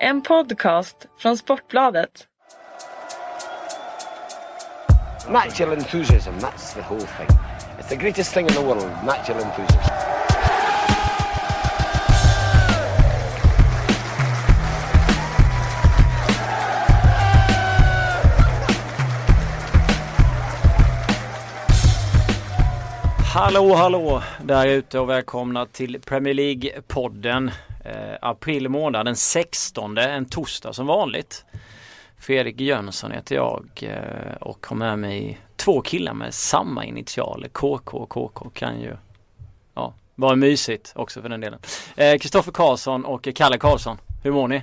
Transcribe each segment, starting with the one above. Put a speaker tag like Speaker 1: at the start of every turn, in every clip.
Speaker 1: En podcast från Sportbladet.
Speaker 2: Natural enthusiasm, that's the whole thing. It's the greatest thing in the world, natural enthusiasm.
Speaker 3: Hallå hallå där ute och välkomna till Premier League-podden. Eh, april månad, den 16, en torsdag som vanligt. Fredrik Jönsson heter jag eh, och har med mig två killar med samma initialer. KK och KK kan ju ja, vara mysigt också för den delen. Eh, Karlsson och Kalle Karlsson, hur mår ni?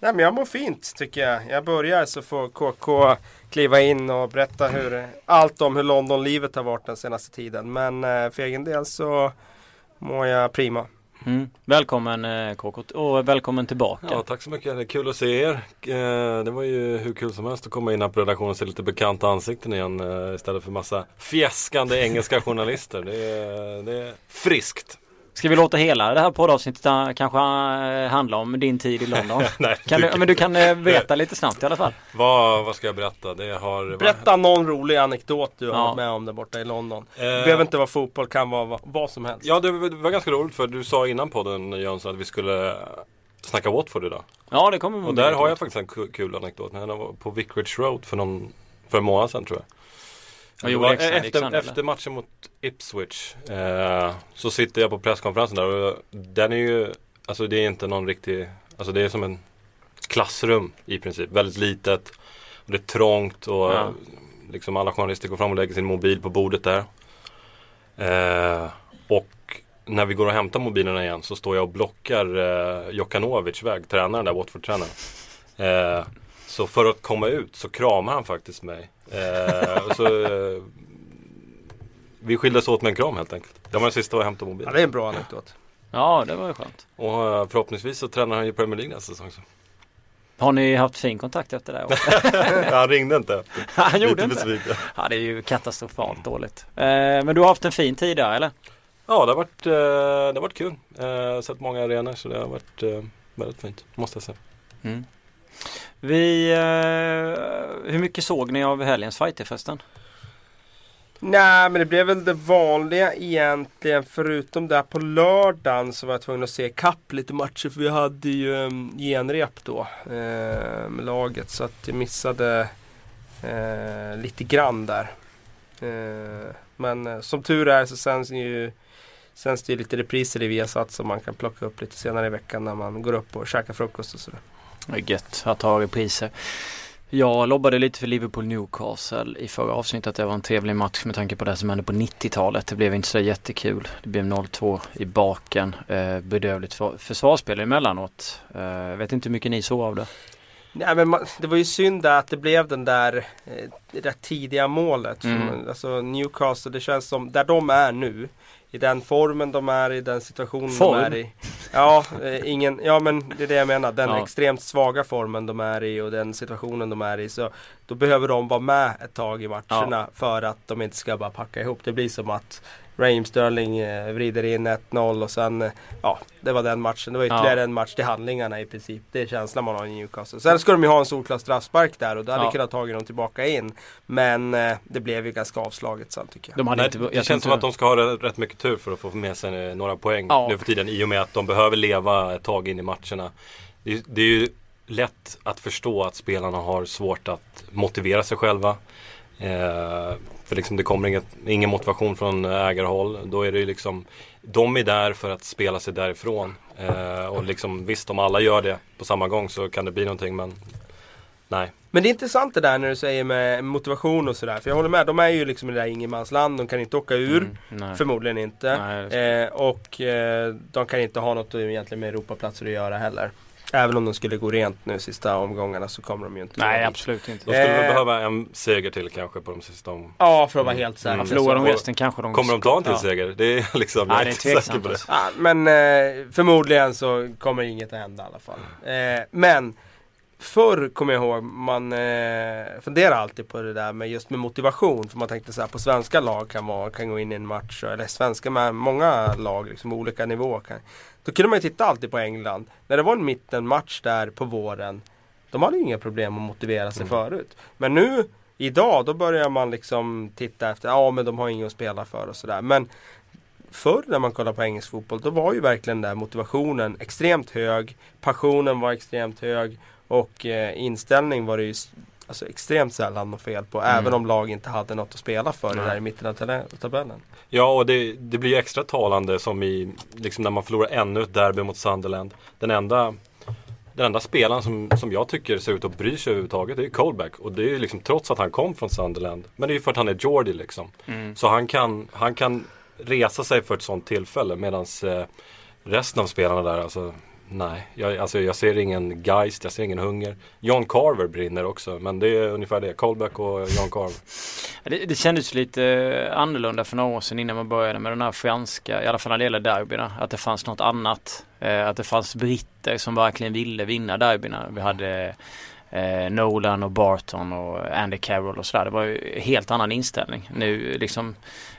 Speaker 4: Nej, men jag mår fint tycker jag. Jag börjar så får KK kliva in och berätta hur, allt om hur Londonlivet har varit den senaste tiden. Men eh, för egen del så mår jag prima.
Speaker 3: Mm. Välkommen eh, KK och välkommen tillbaka.
Speaker 5: Ja, tack så mycket. Det är kul att se er. Eh, det var ju hur kul som helst att komma in här på redaktionen och se lite bekanta ansikten igen eh, istället för massa fjäskande engelska journalister. Det är, det är friskt.
Speaker 3: Ska vi låta hela det här poddavsnittet kanske äh, handla om din tid i London?
Speaker 5: Nej,
Speaker 3: kan du, men du kan äh, berätta lite snabbt i alla fall.
Speaker 5: Vad, vad ska jag berätta? Det har...
Speaker 4: Berätta någon rolig anekdot du har
Speaker 3: Ja.
Speaker 4: varit med om där borta i London.
Speaker 5: Eh,
Speaker 4: Det behöver inte vara fotboll, kan vara vad, vad som helst.
Speaker 5: Ja, det var, det var ganska roligt för du sa innan podden Jönsson att vi skulle snacka Watford idag.
Speaker 3: Ja det kommer
Speaker 5: Och där har jag faktiskt en ku- kul anekdot. När jag var på Vicarage Road för, någon, för en månad sedan tror jag.
Speaker 3: Alexander?
Speaker 5: efter,
Speaker 3: Alexander,
Speaker 5: efter matchen mot Ipswich eh, Så sitter jag på presskonferensen där och den är ju Alltså det är inte någon riktig Alltså det är som en klassrum i princip. Väldigt litet. Och det är trångt och
Speaker 3: Ja.
Speaker 5: liksom alla journalister går fram och lägger sin mobil på bordet där. Eh, och när vi går och hämtar mobilerna igen så står jag och blockar eh, Jokanovic väg, tränaren där, Watford-tränaren. Eh, så för att komma ut så kramar han faktiskt mig. Eh, och så, eh, vi skildes åt med en kram helt enkelt. Det var den sista jag hämtade
Speaker 4: Ja,
Speaker 5: mobilen.
Speaker 4: det är en bra anekdot.
Speaker 3: Ja det var ju skönt.
Speaker 5: Och eh, förhoppningsvis så tränar han ju Premier League nästa säsong. Så.
Speaker 3: Har ni haft fin kontakt efter det? också?
Speaker 5: han ringde inte efter.
Speaker 3: Han gjorde
Speaker 5: Lite
Speaker 3: inte?
Speaker 5: besviken.
Speaker 3: Ja det är ju katastrofalt dåligt. Eh, men du har haft en fin tid där eller?
Speaker 5: Ja, det har varit, eh, det har varit kul. Eh, sett många arenor så det har varit eh, väldigt fint, måste jag säga.
Speaker 3: Mm. Vi, eh, hur mycket såg ni av helgens fighter förresten?
Speaker 4: Nej men det blev väl det vanliga egentligen förutom där på lördagen så var jag tvungen att se kapp lite matcher för vi hade ju um, genrep då eh, med laget så att jag missade eh, lite grann där. Eh, men eh, som tur är så sänds ju Sänds det ju lite repriser i Viasat som man kan plocka upp lite senare i veckan när man går upp och käkar frukost och sådär.
Speaker 3: Gött att ha repriser. Jag lobbade lite för Liverpool Newcastle i förra avsnittet. Det var en trevlig match med tanke på det som hände på 90-talet. Det blev inte så jättekul. Det blev 0-2 i baken. Eh, bedövligt för, försvarsspel emellanåt. Eh, jag vet inte hur mycket ni såg av det.
Speaker 4: Nej men man, det var ju synd där att det blev den där eh, det där tidiga målet.
Speaker 3: Mm.
Speaker 4: Alltså Newcastle, det känns som, där de är nu. I den formen de är i, den situationen
Speaker 3: Form?
Speaker 4: de är i. Ja, eh, ingen, ja men det är det jag menar. Den
Speaker 3: Ja.
Speaker 4: extremt svaga formen de är i och den situationen de är i. Så då behöver de vara med ett tag i matcherna för att de inte ska bara packa ihop. Det blir som att Raheem Sterling eh, vrider in 1-0 och sen, eh, ja, det var den matchen. Det var ytterligare
Speaker 3: Ja.
Speaker 4: en match till handlingarna i princip. Det är känslan man har i Newcastle. Sen ska de ju ha en solklar straffspark där och då hade
Speaker 3: Ja.
Speaker 4: kunnat tagit dem tillbaka in. Men eh, det blev ju ganska avslaget sen tycker jag.
Speaker 3: De hade
Speaker 5: Nej,
Speaker 3: inte,
Speaker 5: det
Speaker 3: jag
Speaker 5: känns
Speaker 3: tänkte-
Speaker 5: som att de ska ha rätt, rätt mycket tur för att få med sig några poäng
Speaker 3: Ja.
Speaker 5: nu för tiden i och med att de behöver leva ett tag in i matcherna. Det, är- det är ju lätt att förstå att spelarna har svårt att motivera sig själva. Eh, för liksom det kommer inget, ingen motivation från ägarhåll. Då är det ju liksom De är där för att spela sig därifrån. Eh, och liksom visst om alla gör det på samma gång så kan det bli någonting men Nej.
Speaker 4: Men det är intressant det där när du säger med motivation och sådär. För jag håller med, de är ju liksom i det där ingenmansland. De kan inte åka ur.
Speaker 3: Mm.
Speaker 4: Förmodligen inte.
Speaker 3: Nej,
Speaker 4: eh, och eh, de kan inte ha något egentligen med Europaplatser att göra heller. Även om de skulle gå rent nu sista omgångarna så kommer de ju inte
Speaker 3: Nej
Speaker 4: dit.
Speaker 3: absolut inte.
Speaker 5: De skulle
Speaker 4: Eh.
Speaker 5: behöva en seger till kanske på de sista om...
Speaker 4: Ja, för att vara helt säker.
Speaker 5: Mm.
Speaker 3: Förlorar de resten kanske de
Speaker 5: Kommer de ta en till
Speaker 3: Ja.
Speaker 5: seger? Det är liksom,
Speaker 3: Nej,
Speaker 5: jag
Speaker 3: det är
Speaker 5: inte säker på det.
Speaker 4: Ja, men eh, förmodligen så kommer inget att hända i alla fall. Eh, men Förr kommer jag ihåg, man eh, funderar alltid på det där med just med motivation. För man tänkte så här på svenska lag kan, vara, kan gå in i en match, eller svenska med många lag, liksom olika nivåer. Kan, Då kunde man ju titta alltid på England. När det var en mittenmatch där på våren. De hade ju inga problem att motivera sig
Speaker 5: Mm.
Speaker 4: förut. Men nu idag då börjar man liksom titta efter, ja men de har inget att spela för och sådär. Men förr när man kollade på engelsk fotboll då var ju verkligen den där motivationen extremt hög. Passionen var extremt hög. Och eh, inställning var det ju alltså, extremt sällan något fel på.
Speaker 3: Mm.
Speaker 4: Även om lag inte hade något att spela för
Speaker 3: Nej.
Speaker 4: där i mitten av tabellen-.
Speaker 5: Ja, och det, det blir ju extra talande som i, liksom när man förlorar ännu ett derby mot Sunderland. Den enda, den enda spelaren som, som jag tycker ser ut att bry sig överhuvudtaget det är ju Colback. Och det är ju liksom trots att han kom från Sunderland. Men det är ju för att han är Geordie liksom.
Speaker 3: Mm.
Speaker 5: Så han kan, han kan resa sig för ett sånt tillfälle medan eh, resten av spelarna där, alltså nej. Jag, alltså, jag ser ingen geist, jag ser ingen hunger. John Carver brinner också, men det är ungefär det. Colback och John Carver.
Speaker 3: Det, det kändes lite eh, annorlunda för några år sedan innan man började med den här franska, i alla fall när det gäller derbyna. Att det fanns något annat. Eh, att det fanns britter som verkligen ville vinna derbyna. Vi hade eh, Nolan och Barton och Andy Carroll och sådär. Det var ju helt annan inställning. Nu liksom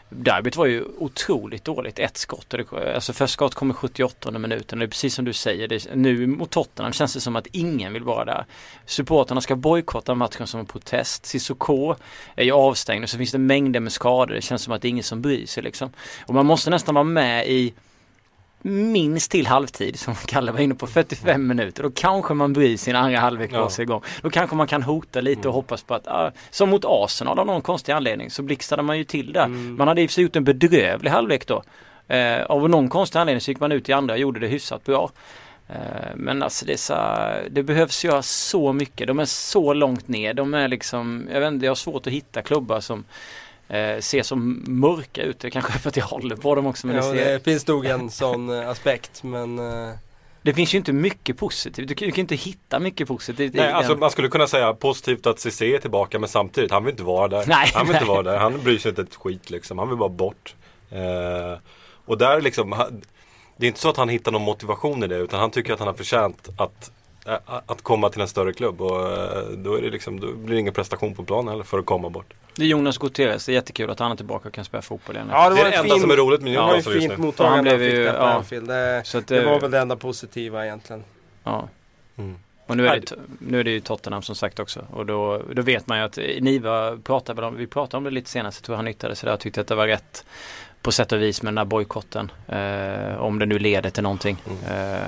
Speaker 3: Derbyt var ju otroligt dåligt. Ett skott. Och det, alltså första skott kommer 78 minuten. Det är precis som du säger. Det, nu mot Tottenham känns det som att ingen vill vara där. Supporterna ska bojkotta matchen som en protest. Cissoko är ju avstängd och så finns det mängder med skador. Det känns som att det är ingen som bryr sig liksom. Och man måste nästan vara med i minst till halvtid som Kalle var inne på 45 minuter. Då kanske man bryr sin andra halvlek
Speaker 5: Ja.
Speaker 3: ja. sig igång. Då kanske man kan hota lite och
Speaker 5: Mm.
Speaker 3: hoppas på att, ah, som mot Arsenal av någon konstig anledning så blixtrade man ju till där.
Speaker 4: Mm.
Speaker 3: Man hade i och för sig gjort en bedrövlig halvlek då. Eh, av någon konstig anledning så gick man ut i andra och gjorde det hyfsat bra. Eh, men alltså det, så, det behövs göra så mycket. De är så långt ner. De är liksom, jag vet inte, jag har svårt att hitta klubbar som eh, ser så mörka ut. Det kanske är för att jag håller på dem också. Men
Speaker 4: Ja,
Speaker 3: det, ser,
Speaker 4: det finns nog en sån eh, aspekt men eh,
Speaker 3: det finns ju inte mycket positivt. Du kan ju inte hitta mycket positivt i
Speaker 5: Nej, alltså man skulle kunna säga positivt att CC är tillbaka men samtidigt, han vill inte vara där.
Speaker 3: Nej,
Speaker 5: han vill inte
Speaker 3: nej.
Speaker 5: vara där, han bryr sig inte ett skit liksom. Han vill bara bort. Eh, och där liksom, det är inte så att han hittar någon motivation i det utan han tycker att han har förtjänt att, att komma till en större klubb. Och eh, då, är det liksom, då blir det ingen prestation på planen heller för att komma bort.
Speaker 3: Det är Jonas Gutierrez. Det är jättekul att han är tillbaka och kan spela fotboll igen.
Speaker 4: Ja,
Speaker 5: Det,
Speaker 4: var
Speaker 5: är det
Speaker 4: en
Speaker 5: enda
Speaker 4: fin-
Speaker 5: som är roligt med
Speaker 4: det
Speaker 5: Newcastle just nu.
Speaker 4: mottagande
Speaker 3: Han
Speaker 4: han
Speaker 3: blev
Speaker 4: fick
Speaker 3: ju-
Speaker 4: där på
Speaker 3: ja.
Speaker 4: Anfield. Det,
Speaker 3: Så att,
Speaker 4: det
Speaker 3: eh,
Speaker 4: var väl det enda positiva egentligen.
Speaker 3: Ja.
Speaker 5: Mm.
Speaker 3: Och nu är, det, nu är det ju Tottenham som sagt också. Och då, då vet man ju att eh, Niva pratade om, vi pratade om det lite senast, jag tror han yttrade sig där och tyckte att det var rätt på sätt och vis med den här bojkotten. Eh, om det nu leder till någonting.
Speaker 5: Mm.
Speaker 3: Eh,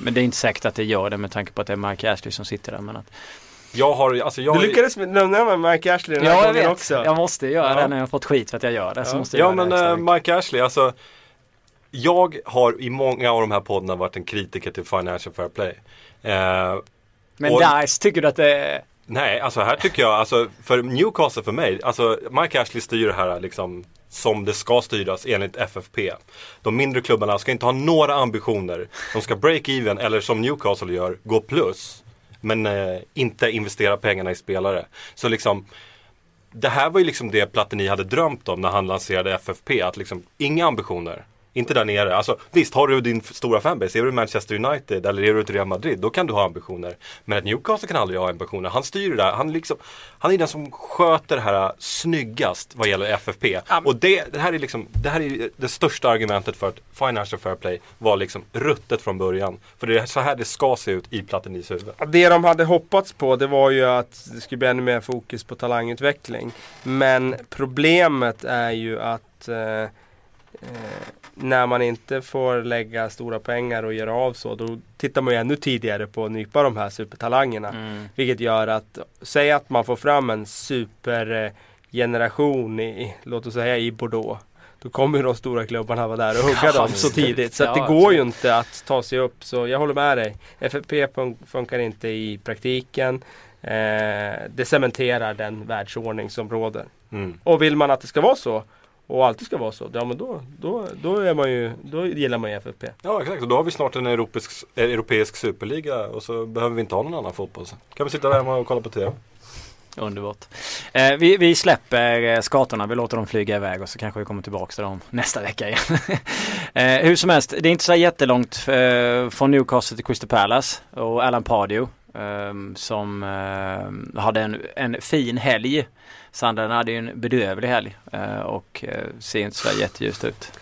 Speaker 3: men det är inte säkert att det gör det med tanke på att det är Mark Ashley som sitter där. Men att,
Speaker 5: Jag har, alltså jag
Speaker 4: Du lyckades nämna med Mike Ashley den här
Speaker 3: ja, jag
Speaker 4: gången
Speaker 3: vet.
Speaker 4: också.
Speaker 3: Jag måste göra
Speaker 4: Ja.
Speaker 3: det när jag har fått skit för att jag gör det. Så
Speaker 4: Ja.
Speaker 3: måste jag
Speaker 5: Ja
Speaker 3: göra
Speaker 5: men äh. Mike Ashley, alltså Jag har i många av de här poddarna varit en kritiker till Financial Fair Play. Eh,
Speaker 3: Men
Speaker 5: och-
Speaker 3: där tycker du att det är...
Speaker 5: nej, alltså här tycker jag, alltså för Newcastle för mig, alltså Mike Ashley styr det här liksom som det ska styras enligt FFP. De mindre klubbarna ska inte ha några ambitioner. De ska break even eller som Newcastle gör, gå plus. Men eh, inte investera pengarna i spelare. Så liksom det här var ju liksom det Platini hade drömt om när han lanserade FFP. Att liksom, inga ambitioner. Inte där nere. Alltså, visst, har du din stora fanbase, är du Manchester United eller är du ett Real Madrid, då kan du ha ambitioner. Men ett Newcastle kan aldrig ha ambitioner. Han styr det där. Han, liksom, han är den som sköter det här snyggast vad gäller FFP. Och det, det, här är liksom, det här är det största argumentet för att Financial Fair Play var liksom ruttet från början. För det är så här det ska se ut i Platinis huvud.
Speaker 4: Det de hade hoppats på det var ju att det skulle bli ännu mer fokus på talangutveckling. Men problemet är ju att eh, eh, när man inte får lägga stora pengar och göra av så, då tittar man ju ännu tidigare på att nypa de här supertalangerna.
Speaker 3: Mm.
Speaker 4: Vilket gör att, säg att man får fram en supergeneration i, låt oss säga i Bordeaux. Då kommer ju de stora klubbarna vara där och hugga
Speaker 3: Ja,
Speaker 4: dem så tidigt. Så att det
Speaker 3: Ja,
Speaker 4: går ju inte att ta sig upp. Så jag håller med dig. FFP fun- funkar inte i praktiken. Eh, det cementerar den världsordning som råder.
Speaker 5: Mm.
Speaker 4: Och vill man att det ska vara så och alltid ska vara så, ja men då, då, då, är man ju, då gillar man ju FFP.
Speaker 5: Ja exakt, och då har vi snart en europeisk, europeisk superliga och så behöver vi inte ha någon annan fotboll. Så kan vi sitta där hemma och kolla på TV.
Speaker 3: Underbart. Eh, vi, vi släpper eh, skatorna, vi låter dem flyga iväg och så kanske vi kommer tillbaka till dem nästa vecka igen. eh, hur som helst, det är inte så jättelångt eh, från Newcastle till Crystal Palace och Alan Pardew som eh, hade en, en fin helg. Sandra hade ju en bedrövlig helg eh, och eh, ser inte så där jätteljust ut.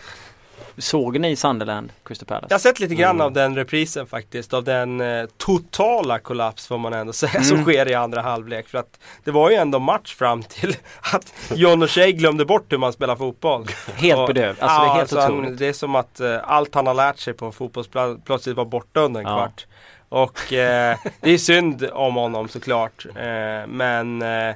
Speaker 3: Såg ni Sunderland, Crystal Palace?
Speaker 4: Jag har sett lite grann
Speaker 5: Mm.
Speaker 4: av den reprisen faktiskt. Av den eh, totala kollaps får man ändå säga
Speaker 3: Mm.
Speaker 4: som sker i andra halvlek. För att det var ju ändå match fram till att John O'Shea glömde bort hur man spelar fotboll.
Speaker 3: Helt
Speaker 4: Och-
Speaker 3: bedövd. Alltså det är helt
Speaker 4: alltså han-
Speaker 3: otroligt.
Speaker 4: det är som att eh, allt han har lärt sig på fotbollsplan plötsligt var borta under en
Speaker 3: Ja.
Speaker 4: kvart. Och eh, det är synd om honom såklart. Eh, men eh,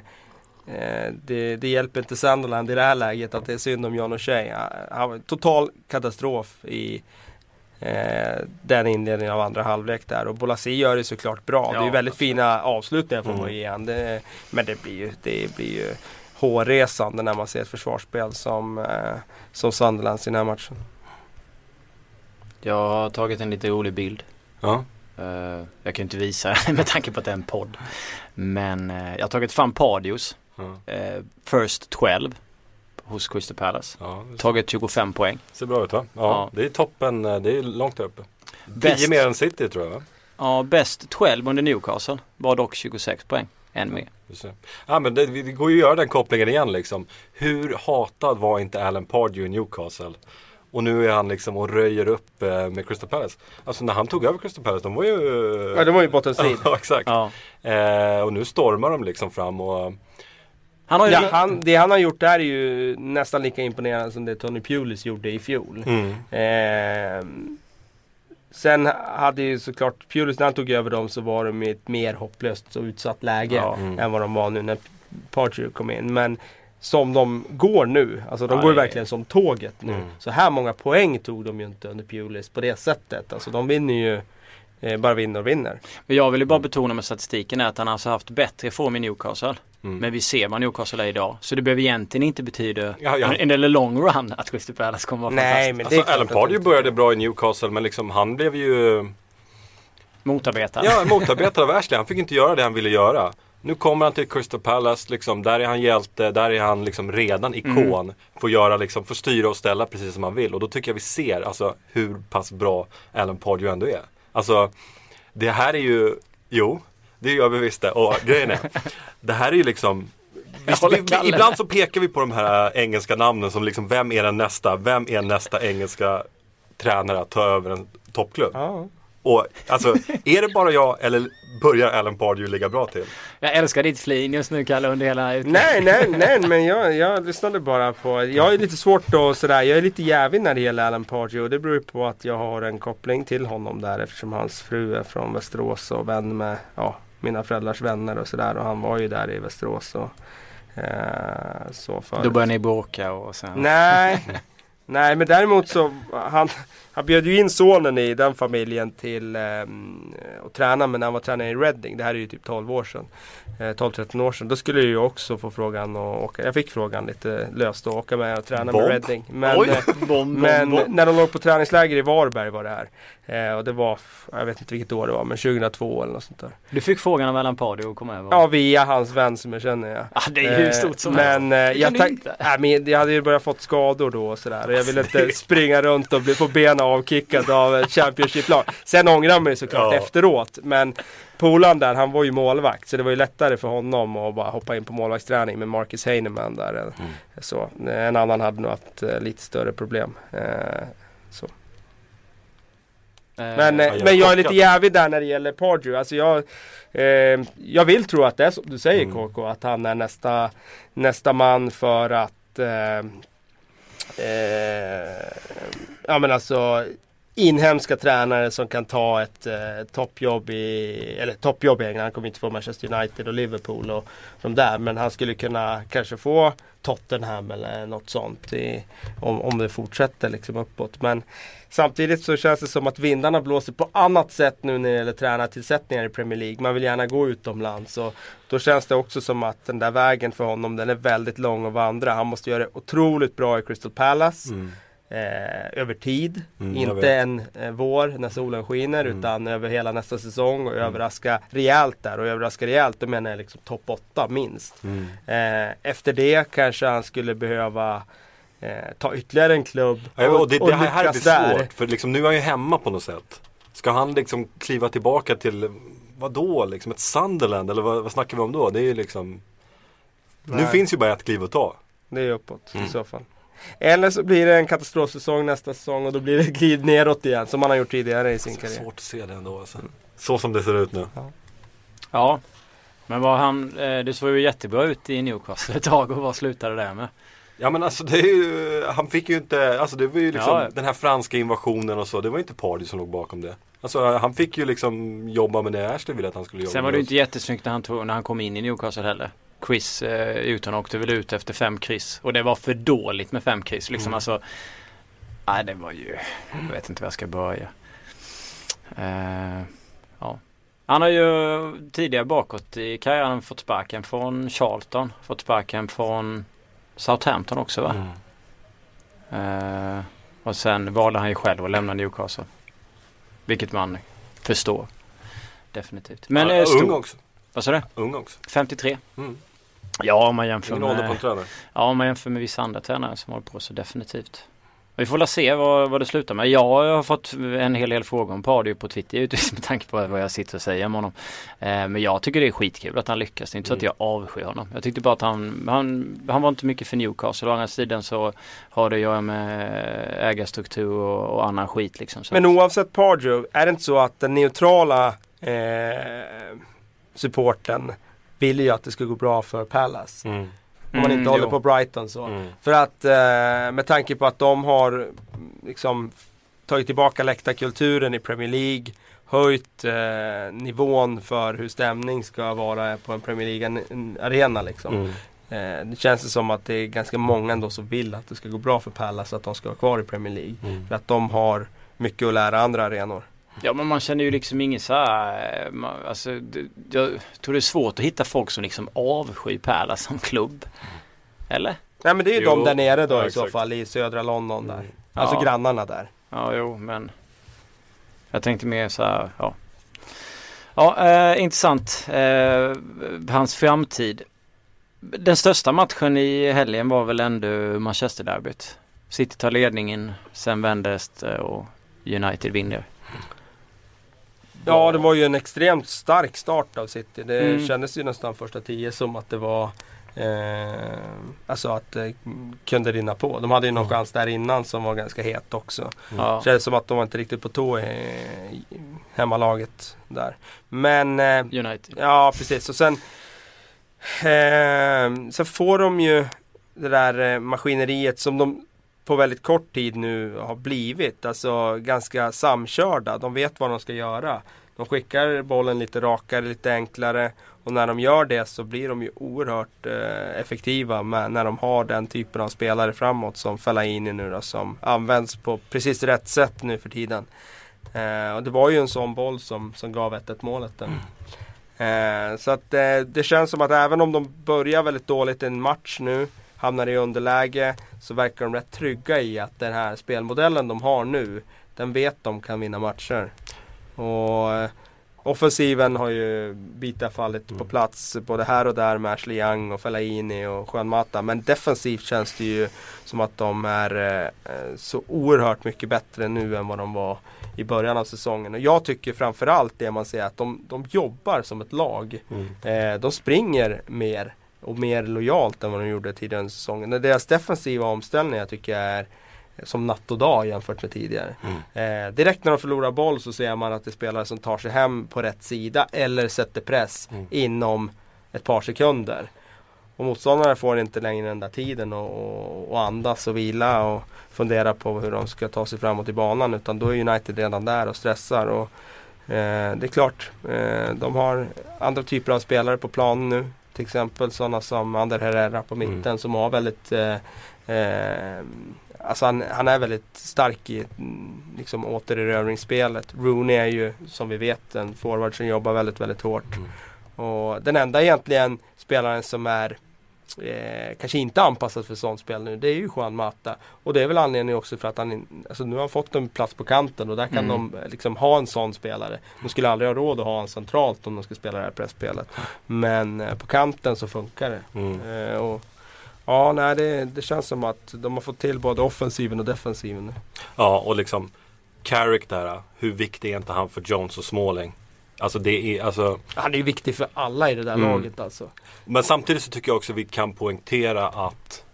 Speaker 4: eh, det, det hjälper inte Sunderland i det här läget att det är synd om John O'Shea. Han- Han var total katastrof i eh, den inledningen av andra halvlek där. Och Bolasi gör det såklart bra. det är ju
Speaker 3: Ja,
Speaker 4: väldigt fina avslutningar får man ge igen. Det, men det blir ju, det blir ju hårresande när man ser ett försvarsspel som, eh, som Sunderlands i den här matchen.
Speaker 3: Jag har tagit en lite rolig bild.
Speaker 5: Ja.
Speaker 3: Eh, jag kan inte visa med tanke på att det är en podd. Men eh, jag har tagit fram Pardios
Speaker 5: Ja.
Speaker 3: eh, First 12 hos Crystal Palace.
Speaker 5: Ja,
Speaker 3: Tagit 25 poäng.
Speaker 5: ser bra ut va? Ja,
Speaker 3: Ja.
Speaker 5: det är toppen, det är långt där uppe.
Speaker 3: Bäst,
Speaker 5: 10 mer än City tror jag va?
Speaker 3: ja, bäst 12 under Newcastle var dock 26 poäng. En mer.
Speaker 5: Det. Ja men det, det går ju att göra den kopplingen igen liksom. Hur hatad var inte Alan Pardew i Newcastle? Och nu är han liksom och röjer upp eh, med Crystal Palace. Alltså när han tog över Crystal Palace, de var ju...
Speaker 4: Ja, det var ju bottenstrid.
Speaker 5: ja exakt.
Speaker 3: Ja.
Speaker 5: Eh, och nu stormar de liksom fram och...
Speaker 3: Han har ju
Speaker 4: Ja, han, det han har gjort där är ju nästan lika imponerande som det Tony Pulis gjorde i fjol.
Speaker 5: Mm.
Speaker 4: Ehm, sen hade ju såklart Pulis när han tog över dem så var de i ett mer hopplöst och utsatt läge
Speaker 3: Ja.
Speaker 5: Mm.
Speaker 4: än vad de var nu när Pardew kom in. Men som de går nu, alltså de
Speaker 3: Ja,
Speaker 4: går ju verkligen som tåget nu.
Speaker 5: Mm.
Speaker 4: Så här många poäng tog de ju inte under Pulis på det sättet. Alltså de vinner ju eh, bara vinner och vinner.
Speaker 3: Men jag vill ju bara betona med statistiken är att han alltså haft bättre form i Newcastle.
Speaker 5: Mm.
Speaker 3: Men vi ser vad Newcastle är idag. Så det behöver egentligen inte betyda
Speaker 5: Ja, ja.
Speaker 3: en eller long run att Crystal Palace kommer vara
Speaker 4: Nej
Speaker 3: fantastiskt
Speaker 4: men det
Speaker 5: Alltså Alan Pardew började bra i Newcastle men liksom han blev ju
Speaker 3: motarbetad.
Speaker 5: ja, motarbetad av Ashley. Han fick inte göra det han ville göra. Nu kommer han till Crystal Palace, liksom, där är han hjälte, där är han liksom redan ikon. Får, göra, liksom, får styra och ställa precis som han vill. Och då tycker jag vi ser alltså, hur pass bra Alan Pardew ändå är. Alltså, det här är ju, jo, det gör vi visst det. Och grejen är, det här är ju liksom Visst, vi, vi, ibland så pekar vi på de här äh, engelska namnen som liksom, vem är den nästa? Vem är nästa engelska tränare att ta över en toppklubb?
Speaker 4: Ja.
Speaker 5: Och alltså, är det bara jag eller börjar Alan Pardew ligga bra till?
Speaker 3: Jag älskar ditt flin just nu Kalle under hela ut-
Speaker 4: Nej, nej, nej, men jag, jag lyssnade bara på, jag är lite svårt att sådär, jag är lite jävig när det gäller Alan Pardew och det beror ju på att jag har en koppling till honom där eftersom hans fru är från Västerås och vän med, ja, mina föräldrars vänner och sådär och han var ju där i Västerås och eh, så förut.
Speaker 3: Då börjar ni bråka och sen...
Speaker 4: Nej, nej men däremot så han, han bjöd ju in sonen i den familjen till um, att träna men när han var tränare i Reading. Det här är ju typ 12 år sedan. Eh, 12-13 år sedan. Då skulle jag ju också få frågan att åka. Jag fick frågan lite löst att åka med och träna
Speaker 5: Bomb.
Speaker 4: med Reading. Men,
Speaker 5: Oj.
Speaker 4: eh,
Speaker 3: Bom, bom,
Speaker 4: men
Speaker 3: bom.
Speaker 4: när de låg på träningsläger i Varberg var det här. Eh, och det var, jag vet inte vilket år det var, men 2002 eller något sånt där.
Speaker 3: Du fick frågan av Alan Pardew att komma över.
Speaker 4: Ja, via hans vän som jag känner. Ja.
Speaker 3: Ah, det är ju hur stort som helst.
Speaker 4: Men eh, jag,
Speaker 3: du
Speaker 4: ta-
Speaker 3: inte.
Speaker 4: nej, men jag hade ju börjat fått skador då och sådär. Och jag ville inte springa runt och bli, få benen avkickade av ett Championship-lag. Sen ångrar jag mig såklart
Speaker 5: Ja.
Speaker 4: efteråt. Men polaren där, han var ju målvakt. Så det var ju lättare för honom att bara hoppa in på målvaktsträning med Marcus Heinemann där.
Speaker 5: Mm.
Speaker 4: Så, en annan hade nog haft eh, lite större problem. Eh, så.
Speaker 3: Eh,
Speaker 4: Men, eh,
Speaker 5: jag är
Speaker 4: men jag är lite jävig där när det gäller Pardew. Alltså jag, eh, jag vill tro att det är som du säger
Speaker 5: Mm.
Speaker 4: KK. Att han är nästa, nästa man för att eh, eh, Ja men alltså Inhemska tränare som kan ta ett eh, toppjobb i Eller toppjobb i England. Han kommer inte få Manchester United och Liverpool och de där. Men han skulle kunna kanske få Tottenham eller något sånt. I, om, om det fortsätter liksom uppåt. Men Samtidigt så känns det som att vindarna blåser på annat sätt nu när det gäller tränartillsättningar i Premier League. Man vill gärna gå utomlands. Och då känns det också som att den där vägen för honom den är väldigt lång att vandra. Han måste göra det otroligt bra i Crystal Palace.
Speaker 5: Mm.
Speaker 4: Eh, över tid.
Speaker 5: Mm,
Speaker 4: Inte en eh, vår när solen skiner
Speaker 5: Mm.
Speaker 4: utan över hela nästa säsong och överraska rejält där. Och överraska rejält då menar jag liksom topp 8 minst.
Speaker 5: Mm.
Speaker 4: Eh, efter det kanske han skulle behöva eh, ta ytterligare en klubb
Speaker 5: Ja, och det,
Speaker 4: och
Speaker 5: det här, blir
Speaker 4: där.
Speaker 5: svårt för liksom, nu är han ju hemma på något sätt. Ska han liksom kliva tillbaka till, vad då liksom ett Sunderland eller vad, vad snackar vi om då? Det är ju liksom Nu
Speaker 4: Nej.
Speaker 5: finns ju bara ett kliv att ta.
Speaker 4: Det är uppåt
Speaker 5: Mm.
Speaker 4: i så fall. Eller så blir det en katastrofsäsong nästa säsong och då blir det glid neråt igen som man har gjort tidigare i sin
Speaker 5: Det är
Speaker 4: karriär.
Speaker 5: svårt att se det ändå alltså. Så som det ser ut nu.
Speaker 3: Ja. Men var han, eh, det såg ju jättebra ut i Newcastle ett tag och vad slutade det med?
Speaker 5: Ja men alltså det är ju, han fick ju inte, alltså det var ju liksom
Speaker 3: Ja.
Speaker 5: den här franska invasionen och så. Det var ju inte Pardy som låg bakom det. Alltså han fick ju liksom jobba med det Ashley ville att han skulle jobba
Speaker 3: Sen var
Speaker 5: med
Speaker 3: det ju inte jättesnyggt när han, tog, när han kom in i Newcastle heller. Chris eh, utan åkte väl ut efter fem kryss. Och det var för dåligt med fem kryss. Liksom
Speaker 5: Mm.
Speaker 3: alltså. Nej det var ju, jag vet inte var jag ska börja. Eh, ja. Han har ju tidigare bakåt i karriären fått sparken från Charlton. Fått sparken från Southampton också va?
Speaker 5: Mm.
Speaker 3: Eh, och sen valde han ju själv att lämna Newcastle. Vilket man förstår. Definitivt. Men
Speaker 5: ja,
Speaker 3: eh,
Speaker 5: ung
Speaker 3: stor,
Speaker 5: också.
Speaker 3: vad sa du?
Speaker 5: Ung också.
Speaker 3: 53.
Speaker 5: Mm.
Speaker 3: Ja om man jämför
Speaker 5: Ingen ålder på en
Speaker 3: med,
Speaker 5: tränare.
Speaker 3: ja, om man jämför med vissa andra tränare som håller på så definitivt. Vi får väl se vad, vad det slutar med. Jag har fått en hel del frågor om Pardew på Twitter givetvis med tanke på vad jag sitter och säger om honom. Eh, men jag tycker det är skitkul att han lyckas. Det är inte så att
Speaker 5: Mm.
Speaker 3: jag avskyr honom. Jag tyckte bara att han, han, han var inte mycket för Newcastle. Å andra sidan så har det att göra med ägarstruktur och, och annan skit liksom. Så
Speaker 4: Men oavsett Pardew, är det inte så att den neutrala eh, supporten vill ju att det ska gå bra för Palace?
Speaker 5: Mm.
Speaker 4: Om man inte
Speaker 3: Mm,
Speaker 4: håller
Speaker 3: jo.
Speaker 4: på Brighton så.
Speaker 5: Mm.
Speaker 4: För att eh, med tanke på att de har liksom tagit tillbaka läktarkulturen i Premier League. Höjt eh, nivån för hur stämning ska vara på en Premier League-arena liksom.
Speaker 5: Mm.
Speaker 4: Eh, det känns det som att det är ganska många ändå som vill att det ska gå bra för Palace. Att de ska vara kvar i Premier League.
Speaker 5: Mm.
Speaker 4: För att de har mycket att lära andra arenor.
Speaker 3: Ja men man känner ju liksom ingen så här, eh, man, alltså, det, jag tror det är svårt att hitta folk som liksom avskyr Palace som klubb. Eller?
Speaker 4: Nej men det är ju
Speaker 5: Jo,
Speaker 4: de där nere då
Speaker 5: ja,
Speaker 4: i så
Speaker 5: exakt.
Speaker 4: fall i södra London där.
Speaker 5: Mm.
Speaker 4: Alltså
Speaker 3: Ja.
Speaker 4: grannarna där.
Speaker 3: Ja jo men jag tänkte mer så här, ja. Ja, eh, intressant. Eh, hans framtid. Den största matchen i helgen var väl ändå Manchester-derbyt. City tar ledningen, sen vändes det och United vinner.
Speaker 4: Ja det var ju en extremt stark start av City. Det
Speaker 3: Mm.
Speaker 4: kändes ju nästan första tio som att det var eh, Alltså att det kunde rinna på. De hade ju någon chans där innan som var ganska het också.
Speaker 3: Ja.
Speaker 4: Kändes som att de var inte riktigt på tå i, i hemmalaget där. Men eh,
Speaker 3: United.
Speaker 4: Ja precis och sen eh, Sen får de ju det där eh, maskineriet som de på väldigt kort tid nu har blivit. Alltså ganska samkörda. De vet vad de ska göra. De skickar bollen lite rakare, lite enklare. Och när de gör det så blir de ju oerhört eh, effektiva med, när de har den typen av spelare framåt som Fellaini nu då, som används på precis rätt sätt nu för tiden. Eh, och det var ju en sån boll som, som gav 1-1 målet. Den. Eh, så att eh, det känns som att även om de börjar väldigt dåligt i en match nu, hamnar i underläge, så verkar de rätt trygga i att den här spelmodellen de har nu, den vet de kan vinna matcher. Och eh, Offensiven har ju bitar fallit på plats både här och där med Ashley Young och Fellaini och Juan Mata. Men defensivt känns det ju som att de är eh, så oerhört mycket bättre nu än vad de var i början av säsongen. Och jag tycker framförallt det man ser att de, de jobbar som ett lag.
Speaker 5: Mm.
Speaker 4: Eh, de springer mer och mer lojalt än vad de gjorde tidigare under säsongen. Deras defensiva omställningar tycker jag är som natt och dag jämfört med tidigare.
Speaker 5: Mm.
Speaker 4: Eh, direkt när de förlorar boll så ser man att det är spelare som tar sig hem på rätt sida eller sätter press
Speaker 5: Mm.
Speaker 4: inom ett par sekunder. Och motståndare får inte längre den där tiden och, och, och andas och vila och fundera på hur de ska ta sig framåt i banan. Utan då är United redan där och stressar. Och, eh, det är klart, eh, de har andra typer av spelare på planen nu. Till exempel sådana som Ander Herrera på mitten
Speaker 5: Mm.
Speaker 4: som har väldigt eh, eh, Alltså han, han är väldigt stark i mm, liksom, återerövringsspelet. Rooney är ju som vi vet en forward som jobbar väldigt, väldigt hårt.
Speaker 5: Mm.
Speaker 4: Och den enda egentligen spelaren som är eh, kanske inte anpassad för sånt spel nu det är ju Juan Mata. Och det är väl anledningen också för att han, alltså nu har han fått en plats på kanten och där kan
Speaker 3: Mm.
Speaker 4: de eh, liksom ha en sån spelare. De skulle aldrig ha råd att ha en centralt om de ska spela det här pressspelet. Men eh, på kanten så funkar det.
Speaker 5: Mm.
Speaker 4: Eh, och, ja, nej, det, det känns som att de har fått till både offensiven och defensiven nu.
Speaker 5: Ja, och liksom Carrick där, hur viktig är inte han för Jones och Smalling? Alltså det är, alltså
Speaker 4: Han är ju viktig för alla i det där
Speaker 5: Mm.
Speaker 4: laget alltså.
Speaker 5: Men samtidigt så tycker jag också vi kan poängtera att